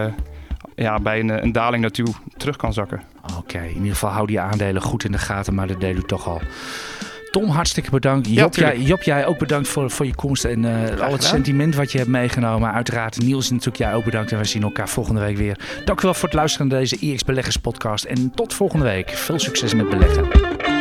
Speaker 4: ja, bij een, een daling naartoe terug kan zakken.
Speaker 1: Oké, in ieder geval hou die aandelen goed in de gaten, maar dat deed u toch al. Tom, hartstikke bedankt. Job, ja, jij, Job jij ook bedankt voor, voor je komst en uh, al het sentiment wat je hebt meegenomen. Uiteraard, Niels natuurlijk jij ook bedankt en we zien elkaar volgende week weer. Dank u wel voor het luisteren naar deze IX Beleggers podcast en tot volgende week. Veel succes met beleggen.